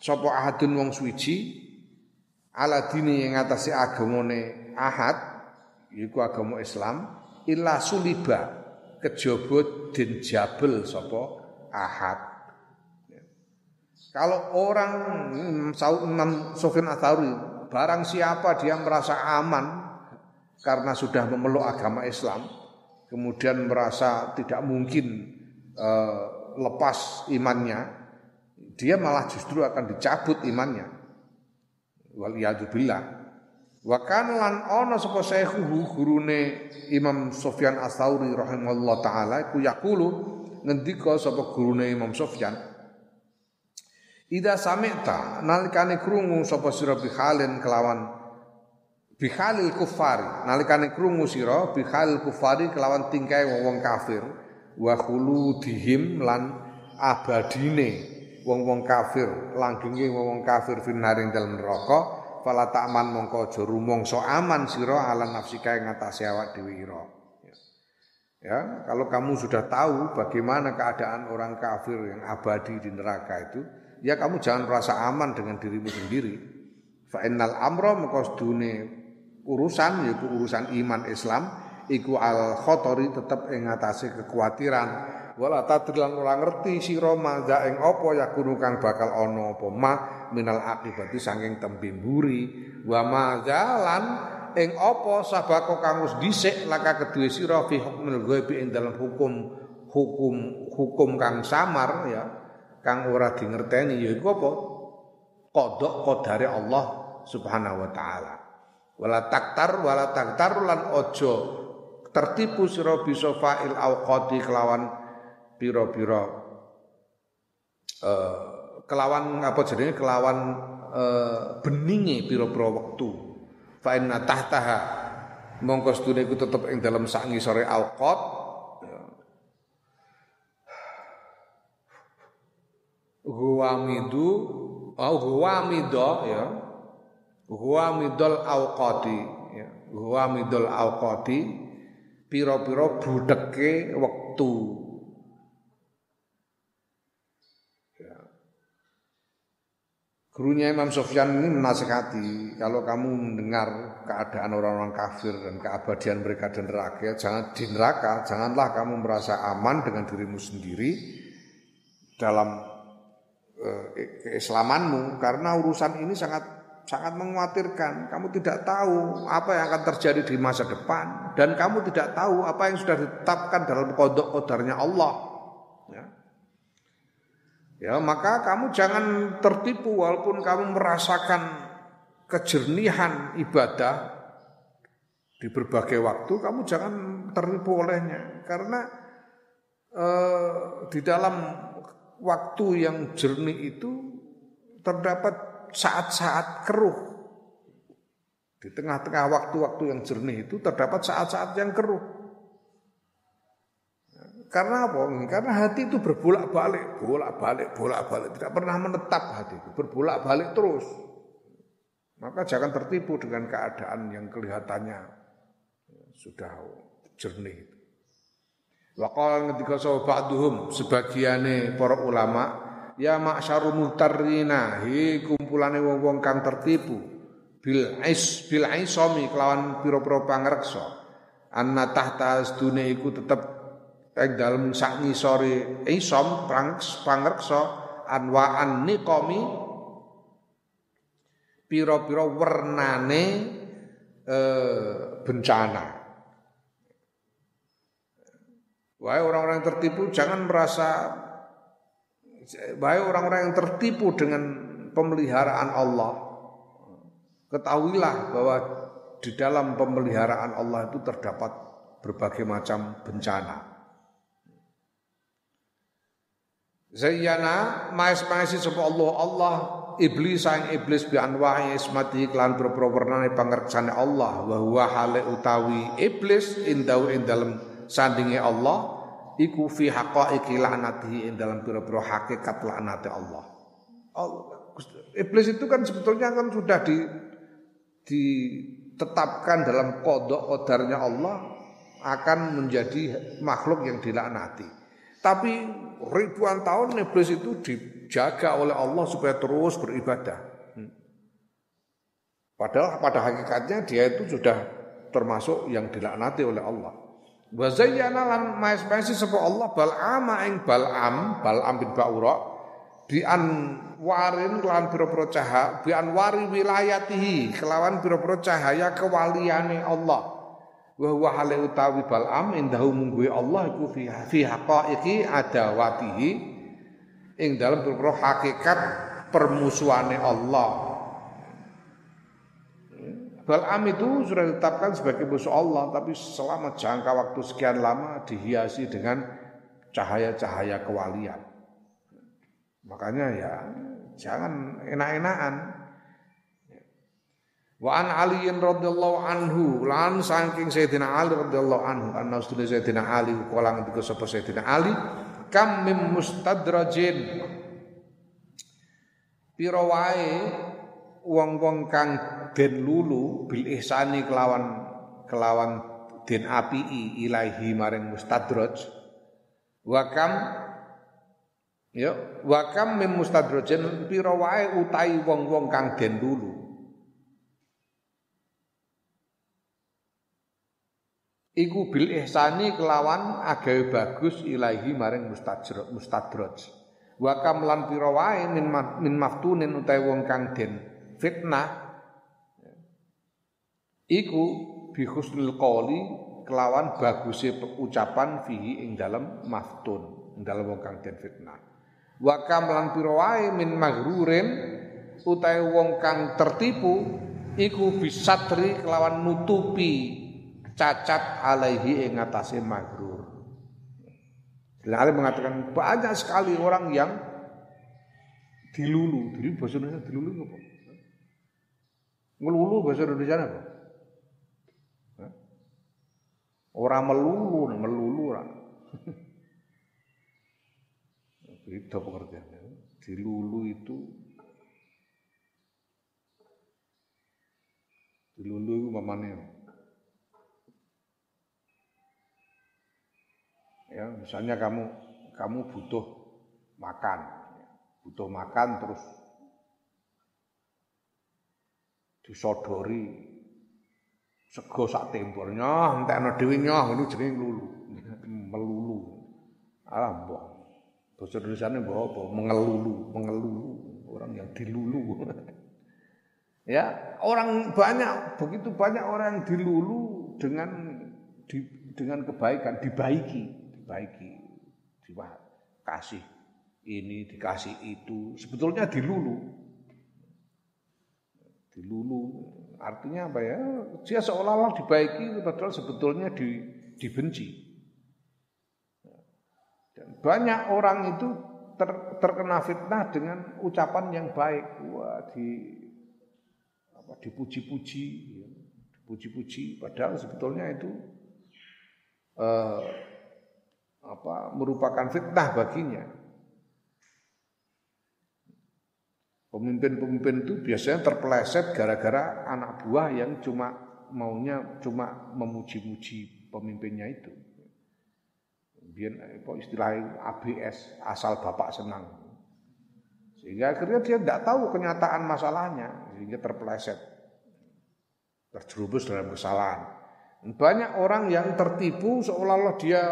sapa ahadun wong suci ala dini ing atase agamane ahad iku agama Islam illa suliba kejaba den jabel sapa ahad kalau orang Imam Sofyan Atsauri barang siapa dia merasa aman karena sudah memeluk agama Islam, kemudian merasa tidak mungkin uh, lepas imannya, dia malah justru akan dicabut imannya. Waliyadzubillah. Wa kana lan ana sapa syekhuhu gurune Imam Sufyan Ats-Tsauri rahimahullah taala iku yaqulu ngendika sapa gurune Imam Sufyan Ida sami'ta nalikane krungu sapa sira bihalin kelawan bihalil kufari nalikane krungu sira bihalil kufari kelawan tingkai wong-wong kafir wa khuludihim lan abadine wong-wong kafir langgenge wong-wong kafir finaring dalem neraka fala ta'man mongko aja rumangsa aman sira ala nafsika ing atase awak dhewe Ya, kalau kamu sudah tahu bagaimana keadaan orang kafir yang abadi di neraka itu, ya kamu jangan merasa aman dengan dirimu sendiri. Fa innal amra maqasdune urusan yaitu urusan iman Islam iku al khotori tetep ing kekhawatiran. Wala tadrilan ora ngerti sira maza ing apa ya kang bakal ana apa ma minal akibati saking tembe mburi wa mazalan ing apa sabako kang wis dhisik laka kedue sira fi hukmil ghaibi ing dalam hukum hukum hukum kang samar ya kang ora dingerteni yaiku apa? Kodok kodare Allah Subhanahu wa taala. Wala taktar wala taktar lan ojo tertipu sira bisa fa'il auqati kelawan pira-pira uh, kelawan apa jenenge kelawan uh, beninge pira-pira wektu. Fa inna tahtaha mongko sedune iku tetep ing dalam sak ngisore auqat Huwamidu au huwamido ya. Huwamidul auqati ya. Huwamidul auqati pira-pira budheke wektu. Gurunya Imam Sofyan ini menasihati kalau kamu mendengar keadaan orang-orang kafir dan keabadian mereka di neraka, jangan di neraka, janganlah kamu merasa aman dengan dirimu sendiri dalam Eh, keislamanmu karena urusan ini sangat sangat mengkhawatirkan. Kamu tidak tahu apa yang akan terjadi di masa depan dan kamu tidak tahu apa yang sudah ditetapkan dalam kodok kodarnya Allah. Ya. Ya, maka kamu jangan tertipu walaupun kamu merasakan kejernihan ibadah di berbagai waktu, kamu jangan tertipu olehnya karena eh, di dalam waktu yang jernih itu terdapat saat-saat keruh. Di tengah-tengah waktu-waktu yang jernih itu terdapat saat-saat yang keruh. Karena apa? Karena hati itu berbolak-balik, bolak-balik, bolak-balik, tidak pernah menetap hati itu, berbolak-balik terus. Maka jangan tertipu dengan keadaan yang kelihatannya sudah jernih. Waqala ngendika sapa ba'duhum sebagiane para ulama ya ma'syaru mutarrina hi kumpulane wong-wong kang tertipu bil is bil isami kelawan pira-pira pangreksa anna tahta sedune iku tetep ing dalem sak ngisore isom pangreksa anwaan niqami pira-pira wernane eh, bencana. Wahai orang-orang yang tertipu jangan merasa wahai orang-orang yang tertipu dengan pemeliharaan Allah. Ketahuilah bahwa di dalam pemeliharaan Allah itu terdapat berbagai macam bencana. Zayyana maes-maesi sapa Allah Allah iblis sang iblis bi anwa'i ismati klan boro wernane pangreksane Allah wa huwa hale utawi iblis indau ing dalem sandinge Allah iku fi haqaiqi laknatihi ing dalem pira-pira hakikat laknate Allah. Iblis itu kan sebetulnya kan sudah di ditetapkan dalam kodok kodarnya Allah akan menjadi makhluk yang dilaknati. Tapi ribuan tahun iblis itu dijaga oleh Allah supaya terus beribadah. Padahal pada hakikatnya dia itu sudah termasuk yang dilaknati oleh Allah. Wa zayyana lan maes-maesi sapa Allah Bal'am ing Bal'am, Bal'am bin Ba'ura bi warin kelawan pira-pira cahaya, bi anwari wilayatihi kelawan pira-pira cahaya kewaliane Allah wa huwa hale utawi Bal'am indahu mungguhe Allah iku fi fi haqaiqi adawatihi ing dalam perkara hakikat permusuhane Allah. Bal'am itu sudah ditetapkan sebagai musuh Allah tapi selama jangka waktu sekian lama dihiasi dengan cahaya-cahaya kewalian. Makanya ya jangan enak-enakan Wa an Ali radhiyallahu anhu. Lan saking Sayyidina Ali radhiyallahu anhu. Anna ustune Sayyidina Ali kala ngendika sapa Sayyidina Ali? Kam mim mustadrajin. Pira wae wong-wong kang den lulu bil ihsani kelawan kelawan den apii ilahi maring mustadraj. Wa kam ya wa kam mim mustadrajin. Pira wae utahi wong-wong kang den lulu iku bil ihsani kelawan agawe bagus ilahi maring mustajrot mustadraj wa kam lan pira wae min, min maftunin utawi wong kang den fitnah. Iku bi husnul qawli kelawan baguse ucapan fihi ing dalem maftun ing dalem wong kang den fitnah. Wa kam lan pira wae min maghrurin utawi wong kang tertipu iku bisatri kelawan nutupi cacat alaihi ing atase magrur. Ali mengatakan banyak sekali orang yang dilulu. Dilulu bahasa Indonesia dilulu apa? Ngelulu bahasa Indonesia apa? Orang melulu, melulu orang. (laughs) Beda pengertiannya. Dilulu itu dilulu itu mamane Ya, misalnya kamu kamu butuh makan, butuh makan terus disodori sego sak tempur. Nyoh entekno dhewe nyoh ngono jenenge lulu (laughs) melulu. Alah mbok. Basa Indonesiane mbok apa? Mengelulu mengelulu. Orang yang dilulu. (laughs) Ya orang banyak begitu banyak orang yang dilulu dengan di, dengan kebaikan dibaiki diperbaiki, kasih ini dikasih itu, sebetulnya dilulu. Dilulu artinya apa ya? Dia seolah-olah dibaiki padahal sebetulnya di, dibenci. Dan banyak orang itu ter, terkena fitnah dengan ucapan yang baik. Wah, di apa dipuji-puji, ya. dipuji-puji padahal sebetulnya itu eh, apa merupakan fitnah baginya. Pemimpin-pemimpin itu biasanya terpeleset gara-gara anak buah yang cuma maunya cuma memuji-muji pemimpinnya itu. Biar istilahnya ABS asal bapak senang. Sehingga akhirnya dia tidak tahu kenyataan masalahnya sehingga terpeleset terjerumus dalam kesalahan. Banyak orang yang tertipu seolah-olah dia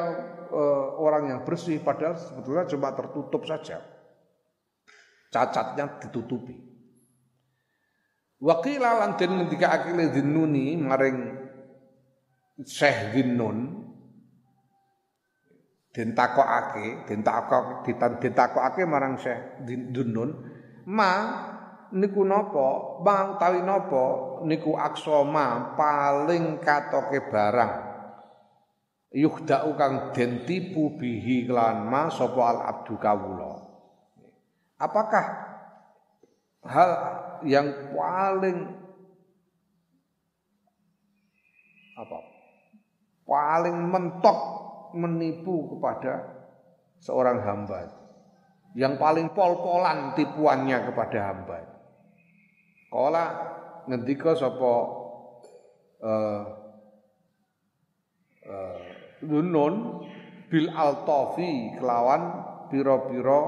uh, orang yang bersih padahal sebetulnya cuma tertutup saja. Cacatnya ditutupi. Wakila lan den ngendika akile dinuni maring Syekh Dinnun den takokake, den takok ditakokake marang Syekh Dinnun, ma niku napa, bang tawi napa niku aksoma paling katoke barang yuhdau kang den tipu bihi klan ma sapa al abdu kawula. Apakah hal yang paling apa? Paling mentok menipu kepada seorang hamba? Yang paling pol-polan tipuannya kepada hamba? Kala ngendika sapa eh uh, dunun bil altafi kelawan pira-pira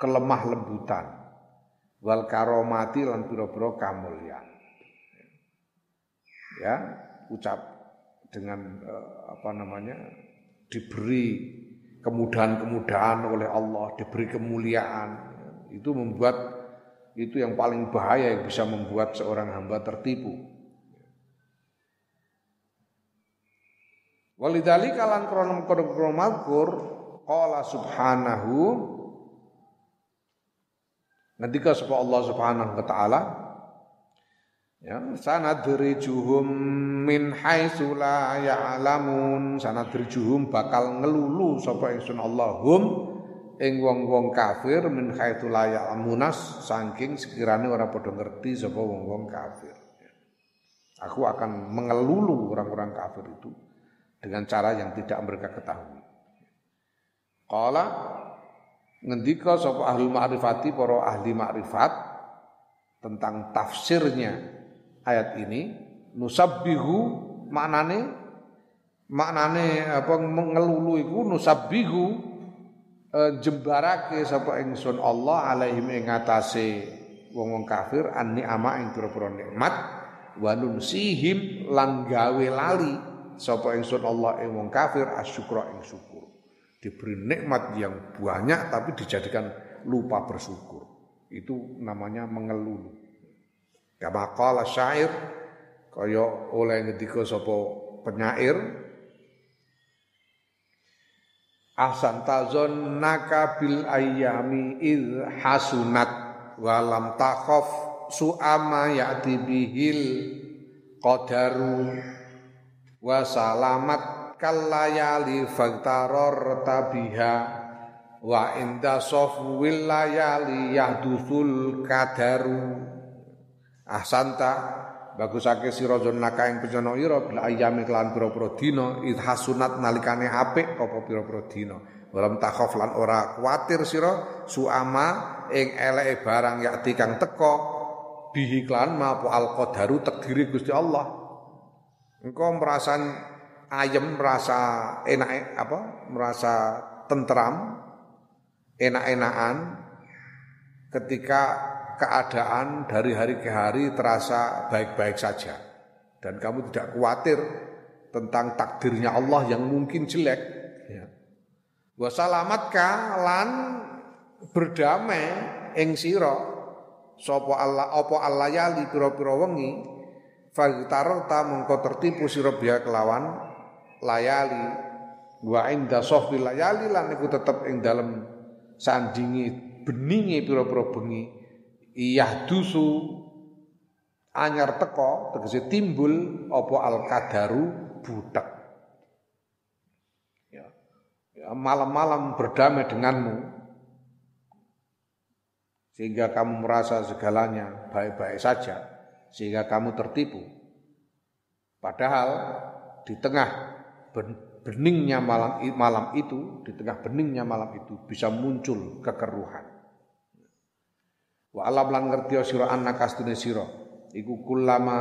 kelemah lembutan. Wal karomati lan pira-pira kamulyan. Ya ucap dengan uh, apa namanya diberi kemudahan-kemudahan oleh Allah diberi kemuliaan. Itu membuat itu yang paling bahaya yang bisa membuat seorang hamba tertipu. Walidali kalan kronom kronom makur qala subhanahu. Ketika sebab Allah Subhanahu wa taala? Ya sanadrijuhum min haitsu la ya'lamun. Sanadrijuhum bakal ngelulu sapa ingsun Allahum ing wong-wong kafir min haitsu la ya'lamunas saking sekirane ora padha ngerti sapa wong-wong kafir. Aku akan mengelulu orang-orang kafir itu dengan cara yang tidak mereka ketahui. Qala ngendika sapa ahli ma'rifati para ahli ma'rifat tentang tafsirnya ayat ini nusabbihu maknane maknane apa mengelulu iku nusabbihu Eh, jembarake sapa ingsun Allah alaihim ing ngatasé wong-wong kafir anni ama ing pira-pira nikmat wa nunsihim lan gawe lali sapa ingsun Allah ing wong kafir asyukra ing syukur. Diberi nikmat yang banyak tapi dijadikan lupa bersyukur. Itu namanya mengeluh. Kama qala syair kaya oleh ngendika sapa penyair ahsan tazon naka bil ayami id hasunat walam takhaf su'ama ya'ti bihil qadaru wa salamat kallayali fagtaror tabiha. Wa inda sofwil layali yahdusul kadaru. Ahsanta bagusake sira naka ing bencana ira bil ayami kelan pira-pira dina id hasunat nalikane apik apa pira-pira dina. Walam takhaf lan ora kuatir sira suama ing eleke barang yakti kang teka bihi klan maapa al qadaru takdiri Gusti Allah engkau merasa ayem merasa enak apa merasa tentram enak-enakan ketika keadaan dari hari ke hari terasa baik-baik saja dan kamu tidak khawatir tentang takdirnya Allah yang mungkin jelek ya. Wassalamatka lan berdamai ing sira sapa Allah apa Allah yali pira-pira wengi fagtarta mongko tertipu sira biya kelawan layali. Wa inda sahbi layali lan iku tetep ing dalem sandingi beningi pira-pira bengi. Dusu anyar teko tegese timbul apa al kadaru budak ya, ya malam-malam berdamai denganmu sehingga kamu merasa segalanya baik-baik saja sehingga kamu tertipu. Padahal di tengah beningnya malam malam itu di tengah beningnya malam itu bisa muncul kekeruhan. Wa alam lan ngerti sira annaka astune sira. Iku kulama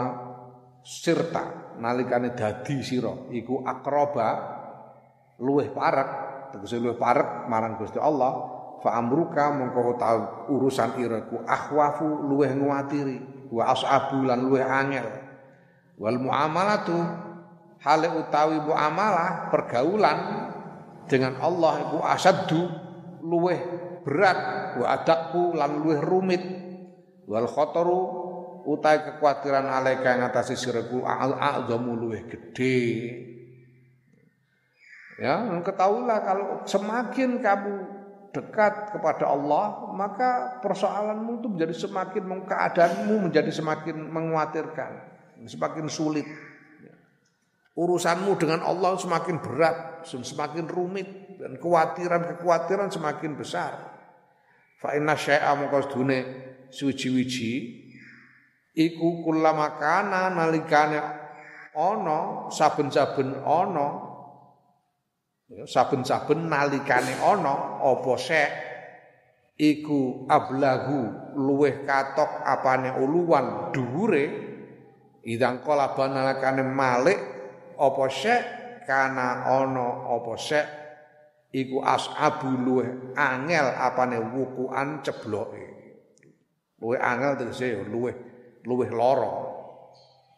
sirta nalikane dadi sira. Iku akroba luweh parek tegese luweh parek marang Gusti Allah fa amruka mongko urusan ira ku akhwafu luweh nguatiri wa asabu lan luweh angel. Wal muamalatu hale utawi muamalah pergaulan dengan Allah iku asaddu luweh berat wa adakku lan luweh rumit. Wal khataru utai kekhawatiran alaika ngatasi siraku a'zamu luweh gede. Ya ketahuilah kalau semakin kamu dekat kepada Allah maka persoalanmu itu menjadi semakin keadaanmu menjadi semakin mengkhawatirkan semakin sulit urusanmu dengan Allah semakin berat, semakin rumit dan kekhawatiran-kekhawatiran semakin besar. Fa inna syai'a mongko sedune suci-wiji iku kullama kana nalikane ana saben-saben ana saben-saben nalikane ana apa sek? Iku ablahu luweh katok apane uluwan dhuwure. Idang kala banalakane malik apa syek kana ana apa syek iku asabu luweh angel apane wukuan cebloke. Luweh angel tegese ya luweh luweh lara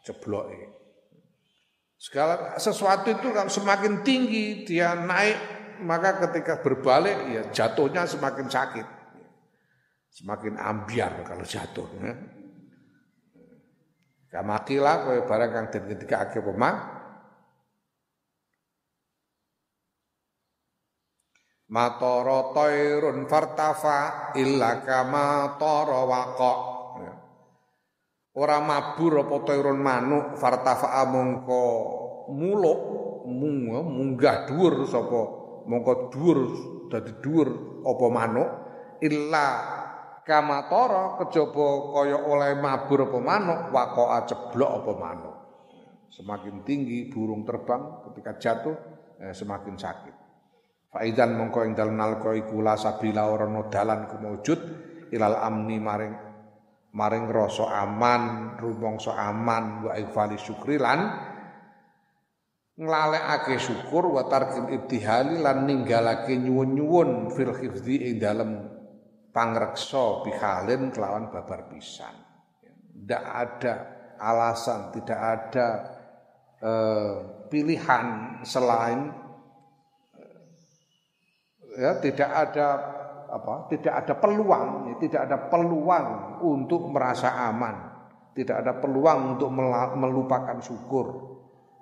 cebloke segala sesuatu itu kan semakin tinggi dia naik maka ketika berbalik ya jatuhnya semakin sakit semakin ambiar kalau jatuh ya. Kamakila kowe barang kang den ketika ake pemah Matoro toirun fartafa illa kama toro waqa. Ora mabur apa toirun manuk fartafa mongko muluk mung, munggah dhuwur sapa mongko dhuwur dadi dhuwur apa manuk illa kama toro kejaba kaya oleh mabur apa manuk waqa ceblok apa manuk. Semakin tinggi burung terbang ketika jatuh eh, semakin sakit. Faidan mongko ing dalem nalika iku la sabila ora dalan kumujud ilal amni maring maring rasa aman, rumangsa aman wa ifali syukri lan nglalekake syukur wa tarkil ibtihali lan ninggalake nyuwun-nyuwun fil khifdi ing dalem pangreksa bihalin kelawan babar pisan. Tidak ada alasan, tidak ada eh, pilihan selain ya tidak ada apa tidak ada peluang ya, tidak ada peluang untuk merasa aman. Tidak ada peluang untuk melupakan syukur.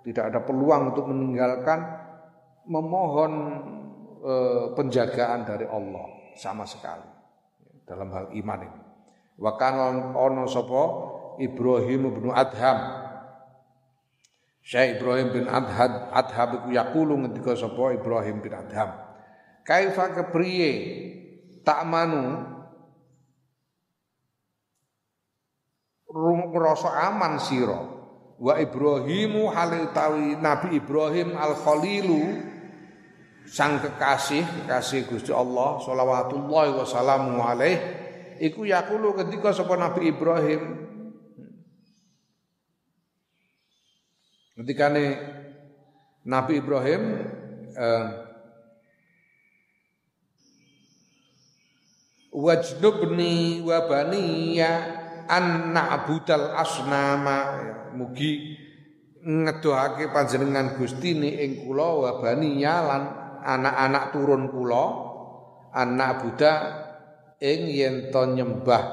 Tidak ada peluang untuk meninggalkan memohon e, penjagaan dari Allah sama sekali. Dalam hal iman ini. Wa kana ono sapa? Ibrahim bin Adham. Syekh Ibrahim bin Adham iku yaqulu ngendika sapa Ibrahim bin Adham. Kaifa kepriye tak manu. Ngrasa aman sira. Wa Ibrahimu halitawi Nabi Ibrahim al Khalilu sang kekasih kekasih Gusti Allah sholawatullahi wassalamu alaih. Iku yakulu ketika sapa Nabi Ibrahim. Ketika Nabi Ibrahim eh, wajnubni wa baniya an asnama. Ya, mugi ngedohake panjenengan Gusti ni ing kula wa baniya lan anak-anak turun kula anak buddha ing yen to nyembah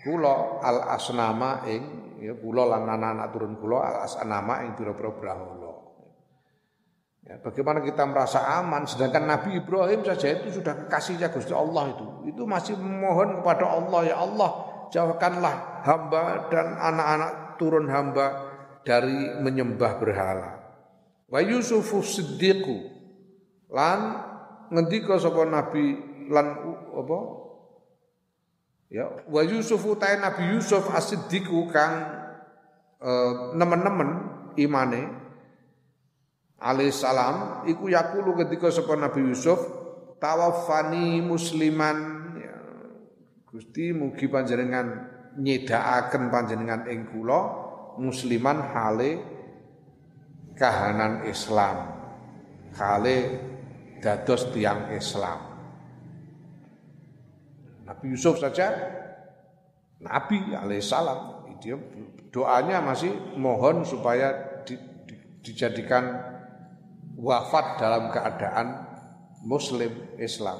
kula al asnama ing ya kula lan anak-anak turun kula al asnama ing pira-pira brahala Ya, bagaimana kita merasa aman sedangkan Nabi Ibrahim saja itu sudah kekasihnya Gusti Allah itu. Itu masih memohon kepada Allah ya Allah jauhkanlah hamba dan anak-anak turun hamba dari menyembah berhala. Wa Yusufu Siddiqu lan ngendika sapa Nabi lan apa? Ya, wa Yusufu ta Nabi Yusuf As-Siddiqu kang eh, nemen-nemen imane alaihissalam iku yakulu ketika sapa Nabi Yusuf tawaffani musliman. Ya, Gusti mugi panjenengan nyedakaken panjenengan ing musliman hale kahanan Islam hale dados tiang Islam. Nabi Yusuf saja Nabi alaihissalam dia doanya masih mohon supaya dijadikan wafat dalam keadaan muslim Islam.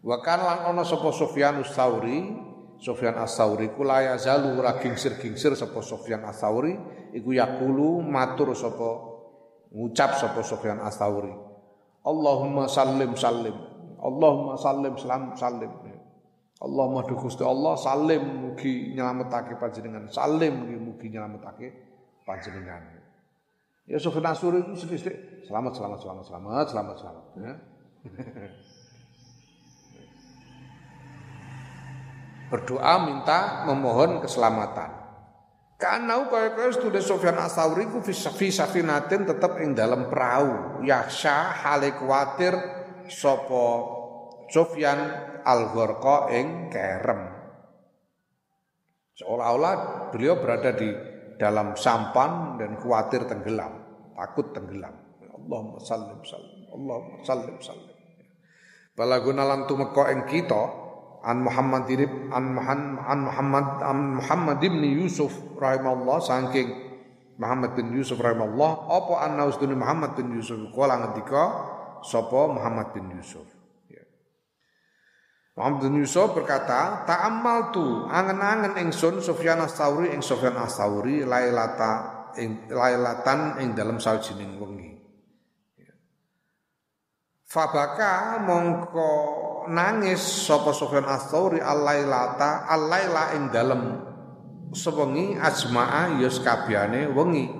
Wa kan lan ana sapa Sufyan Tsauri, Sufyan Ats-Tsauri kula ya zalu ora gingsir-gingsir sapa Sufyan Ats-Tsauri iku yakulu matur sapa ngucap sapa Sufyan Ats-Tsauri. Allahumma sallim sallim. Allahumma sallim salam sallim. Allahumma duh Gusti Allah salim mugi nyelametake panjenengan. Salim mugi nyelametake panjenengan. Ya Sufyan Asuri itu sedih-sedih. Selamat, selamat, selamat, selamat, selamat, selamat. Ya. (laughs) Berdoa minta memohon keselamatan. Karena kaya kaya sudah Sofyan Asauri ku fi safinatin tetap ing dalam perahu. Yaksha hale kuatir sopo Sofyan al ing kerem. Seolah-olah beliau berada di dalam sampan dan khawatir tenggelam, takut tenggelam. Allahumma sallim sallim, Allahumma sallim sallim. Balaguna lan tumeka ing kita an Muhammad dirib an Muhammad an Muhammad an Muhammad bin Yusuf rahimahullah saking Muhammad bin Yusuf rahimahullah apa an nausduni Muhammad bin Yusuf kala ngendika sapa Muhammad bin Yusuf Muhammad bin Yusuf berkata, "Ta'ammal tu angen-angen ingsun Sufyan Ats-Tsauri ing Sufyan Ats-Tsauri lailata ing lailatan ing dalam sawijining wengi." Fabaka mongko nangis sapa Sufyan Ats-Tsauri al-lailata al-laila ing dalam sewengi ajma'a yus kabehane wengi.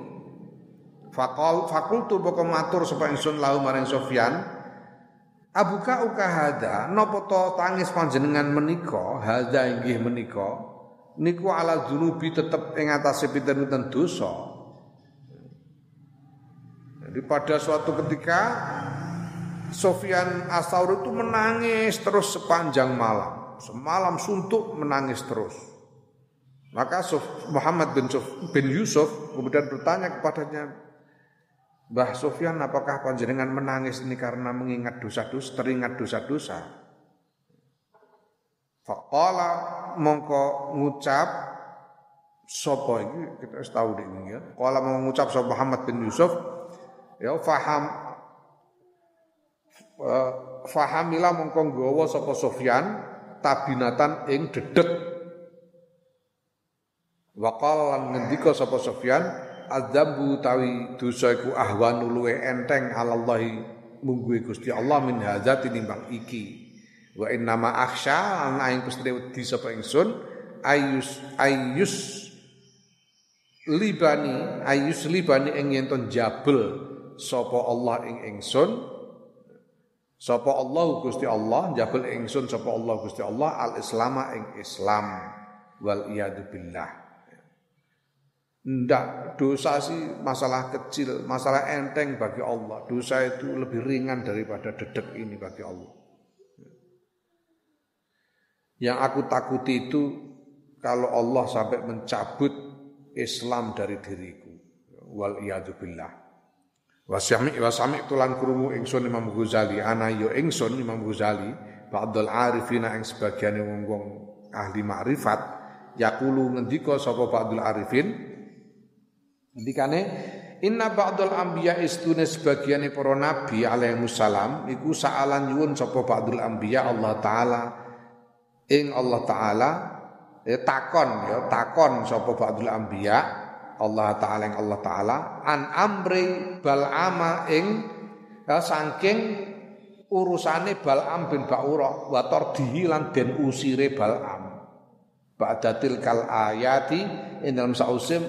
Fakul fakultu pokok matur sapa ingsun lahu maring Sufyan Abuka uka hada napa to tangis panjenengan menika hada inggih menika niku ala dzunubi tetep ing atase pinten-pinten dosa. Jadi pada suatu ketika Sofyan Asaur itu menangis terus sepanjang malam. Semalam suntuk menangis terus. Maka Muhammad bin, bin Yusuf kemudian bertanya kepadanya, Mbah Sofyan apakah panjenengan menangis ini karena mengingat dosa-dosa, teringat dosa-dosa? Faqala mongko ngucap sapa iki kita tahu ini ya. Qala mau ngucap sapa Muhammad bin Yusuf ya faham. Uh, fahamila mongko nggawa sapa tabinatan ing dedek. Wa qala lan ngendika sapa Sofyan adzambu tawi dosa iku ahwanu luwe enteng alallahi mungguhe Gusti Allah min hadza tinimbang iki. Wa innama akhsha ana ing Gusti wedi sapa ingsun ayus ayus libani ayus libani ing yen jabel sapa Allah ing ingsun sapa Allah Gusti Allah jabel ingsun sapa Allah Gusti Allah al islama ing Islam wal iyadu billah Ndak, dosa sih masalah kecil, masalah enteng bagi Allah. Dosa itu lebih ringan daripada dedek ini bagi Allah. Yang aku takuti itu kalau Allah sampai mencabut Islam dari diriku. Wal billah. Wasami wasami tulan krungu ingsun Imam Ghazali. Ana yo ingsun Imam Ghazali. Ba'dul arifina ing sebagian wong-wong ahli makrifat yaqulu ngendika sapa ba'dul arifin? Ngendikane inna ba'dul anbiya istune sebagiane para nabi alaihi salam iku saalan nyuwun sapa ba'dul anbiya Allah taala. Ing Allah taala ya takon ya takon sapa ba'dul anbiya Allah taala ing Allah taala an amri bal'ama ing ya, saking urusane Bal'am bin Ba'ura wa tardihi lan den usire Bal'am ba'datil kal ayati ing dalam sausim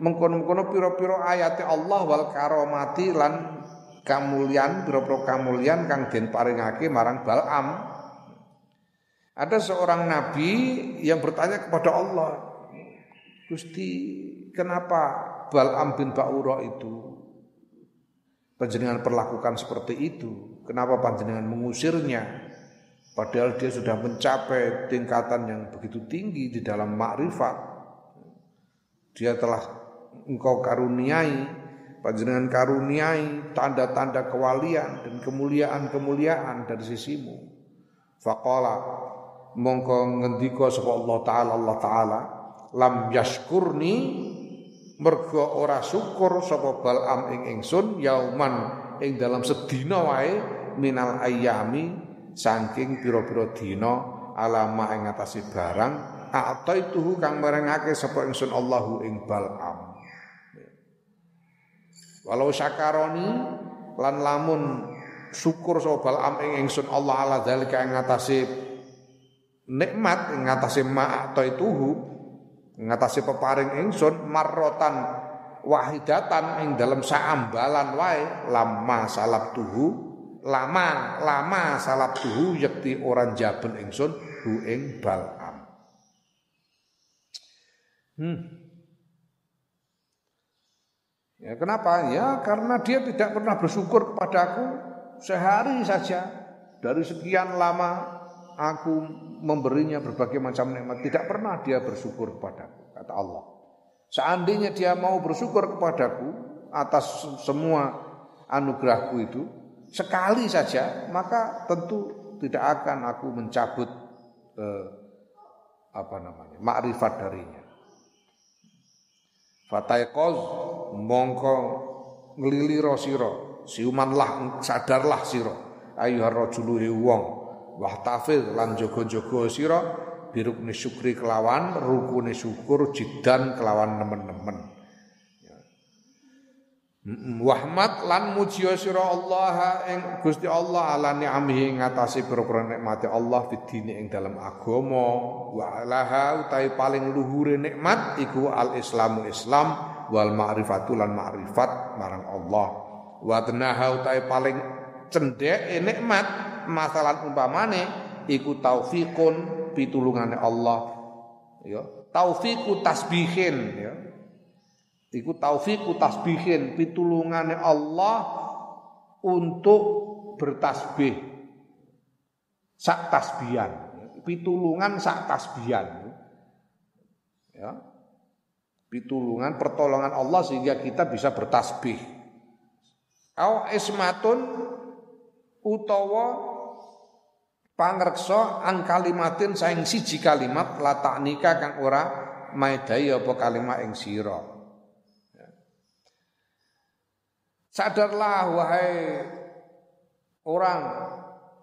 mengkono-mengkono piro-piro ayat Allah wal karomati lan kamulian piro-piro kamulian kang den paringake marang Balam. Ada seorang nabi yang bertanya kepada Allah, Gusti, kenapa Balam bin Ba'ura itu panjenengan perlakukan seperti itu? Kenapa panjenengan mengusirnya? Padahal dia sudah mencapai tingkatan yang begitu tinggi di dalam makrifat. Dia telah engkau karuniai panjenengan karuniai tanda-tanda kewalian dan kemuliaan-kemuliaan dari sisimu faqala mongko ngendika sapa Allah taala Allah taala lam yaskurni mergo ora syukur sapa Balam ing ingsun yauman ing dalam sedina wae minal ayami saking pira-pira dina alama ing atase barang ataituhu kang merengake sapa ingsun Allahu ing Balam walau syakaroni lan lamun syukur sapa Balam ing ingsun Allah ala zalika ing atase nikmat ing atase ma ataituhu ngatasi peparing ingsun marrotan wahidatan ing dalam saambalan wae lama salap tuhu lama lama salap tuhu yakti orang jaben ingsun hu ing balam hmm. ya kenapa? Ya karena dia tidak pernah bersyukur kepadaku sehari saja. Dari sekian lama aku memberinya berbagai macam nikmat. Tidak pernah dia bersyukur kepadaku, kata Allah. Seandainya dia mau bersyukur kepadaku atas semua anugerahku itu, sekali saja, maka tentu tidak akan aku mencabut eh, apa namanya makrifat darinya. Fatayqoz mongko nglilira sira, siumanlah sadarlah sira ayuhar rajulu wong wahtafil lan jogo-jogo sira birukni syukri kelawan rukune syukur jidan kelawan nemen-nemen. Ya. Wahmat lan mujiya sira Allah ing Gusti Allah ala ni'amihi ngatasi pira-pira nikmate Allah fidini ing dalam agama. Wa alaha utai paling luhure nikmat iku al islamu islam wal ma'rifatu lan ma'rifat marang Allah. Wa utai paling cendek nikmat masalah umpamane iku taufikun pitulungane Allah. Ya taufiku tasbihin ya. Iku taufiku tasbihin pitulungane Allah untuk bertasbih. Sak tasbihan pitulungan sak tasbihan ya. Pitulungan pertolongan Allah sehingga kita bisa bertasbih. Au ismatun utawa pangreksa an kalimatin saing siji kalimat la nikah kang ora maedai apa kalimat ing sira. Ya. sadarlah wahai orang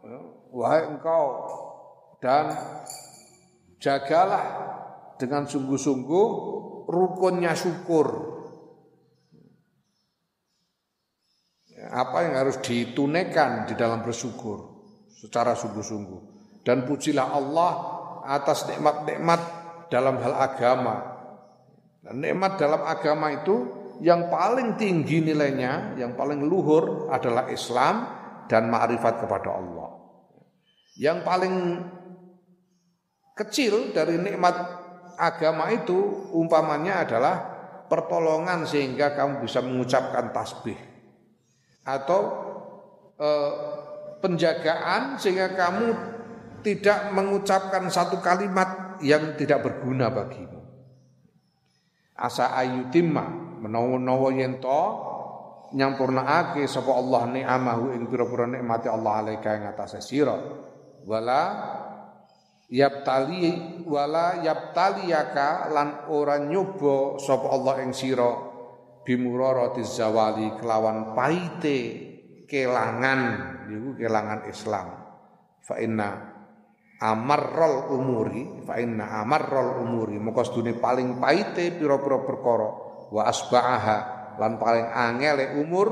ya, wahai engkau dan jagalah dengan sungguh-sungguh rukunnya syukur. Ya, apa yang harus ditunaikan di dalam bersyukur secara sungguh-sungguh dan pujilah Allah atas nikmat-nikmat dalam hal agama. Dan nikmat dalam agama itu yang paling tinggi nilainya, yang paling luhur adalah Islam dan ma'rifat kepada Allah. Yang paling kecil dari nikmat agama itu umpamanya adalah pertolongan sehingga kamu bisa mengucapkan tasbih atau eh, penjagaan sehingga kamu tidak mengucapkan satu kalimat yang tidak berguna bagimu. Asa ayu timma menawa-nawa yen to nyampurnaake sapa Allah ni'amahu ing pira-pira nikmate Allah alaika ing atase sira. Wala yaptali wala yaptaliyaka lan ora nyoba sapa Allah ing sira bimuraratiz zawali kelawan paite kelangan niku kelangan Islam. Fa inna amarrol umuri, fa inna amarrol umuri. Moko sedune paling paite pira-pira perkara wa asba'aha lan paling angele umur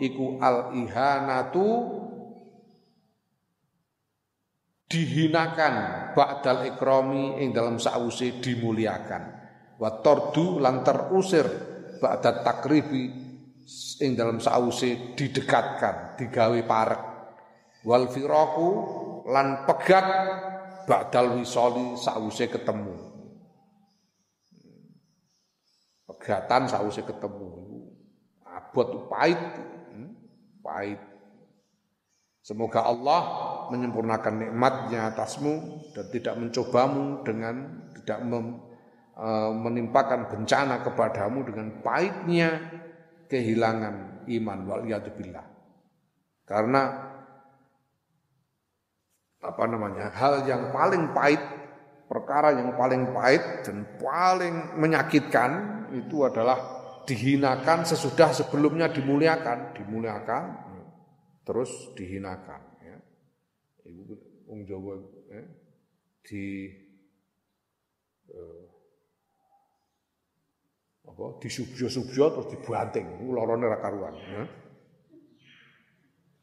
iku al ihanatu dihinakan ba'dal ikrami ing dalam sause dimuliakan. Wa tordu lan terusir ba'dat takribi ing dalam sause didekatkan digawe parek wal firaku lan pegat ba'dal wisoli sause ketemu pegatan sause ketemu abot pahit hmm? pahit Semoga Allah menyempurnakan nikmatnya atasmu dan tidak mencobamu dengan tidak mem, e, menimpakan bencana kepadamu dengan pahitnya kehilangan iman wal billah. Karena apa namanya? hal yang paling pahit, perkara yang paling pahit dan paling menyakitkan itu adalah dihinakan sesudah sebelumnya dimuliakan, dimuliakan terus dihinakan ya. Ibu wong Jawa ya, di eh, apa disubjo-subjo terus dibanting, lorone ra ya.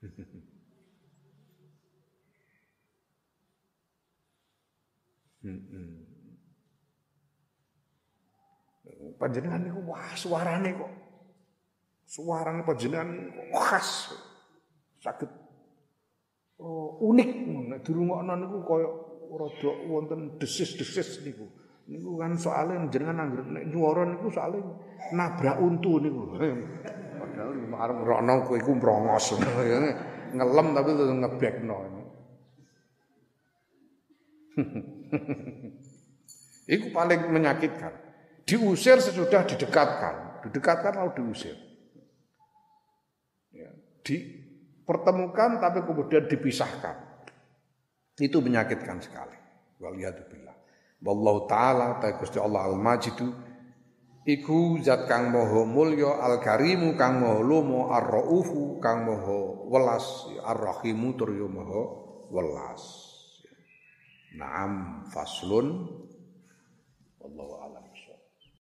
(laughs) Hmm. Panjenengan niku wah suarane kok. Suarane panjenengan khas. Saged oh, unik nek dirungokno niku kaya rada wonten desis-desis niku. Niku kan soalnya jenengan anggere nek nyuwara niku soalnya nabrak untu niku. (laughs) Padahal arep ngrokno kowe iku mrongos. (laughs) Ngelem tapi ngebekno. (laughs) (laughs) Itu paling menyakitkan. Diusir sesudah didekatkan. Didekatkan lalu diusir. Ya, dipertemukan tapi kemudian dipisahkan. Itu menyakitkan sekali. Waliyadzubillah. Wallahu ta'ala ta Gusti Allah al-Majidu iku zat kang moho mulya al-karimu kang moho lomo ar-raufu kang moho welas ar-rahimu tur yo moho welas. Naam faslun wallahu.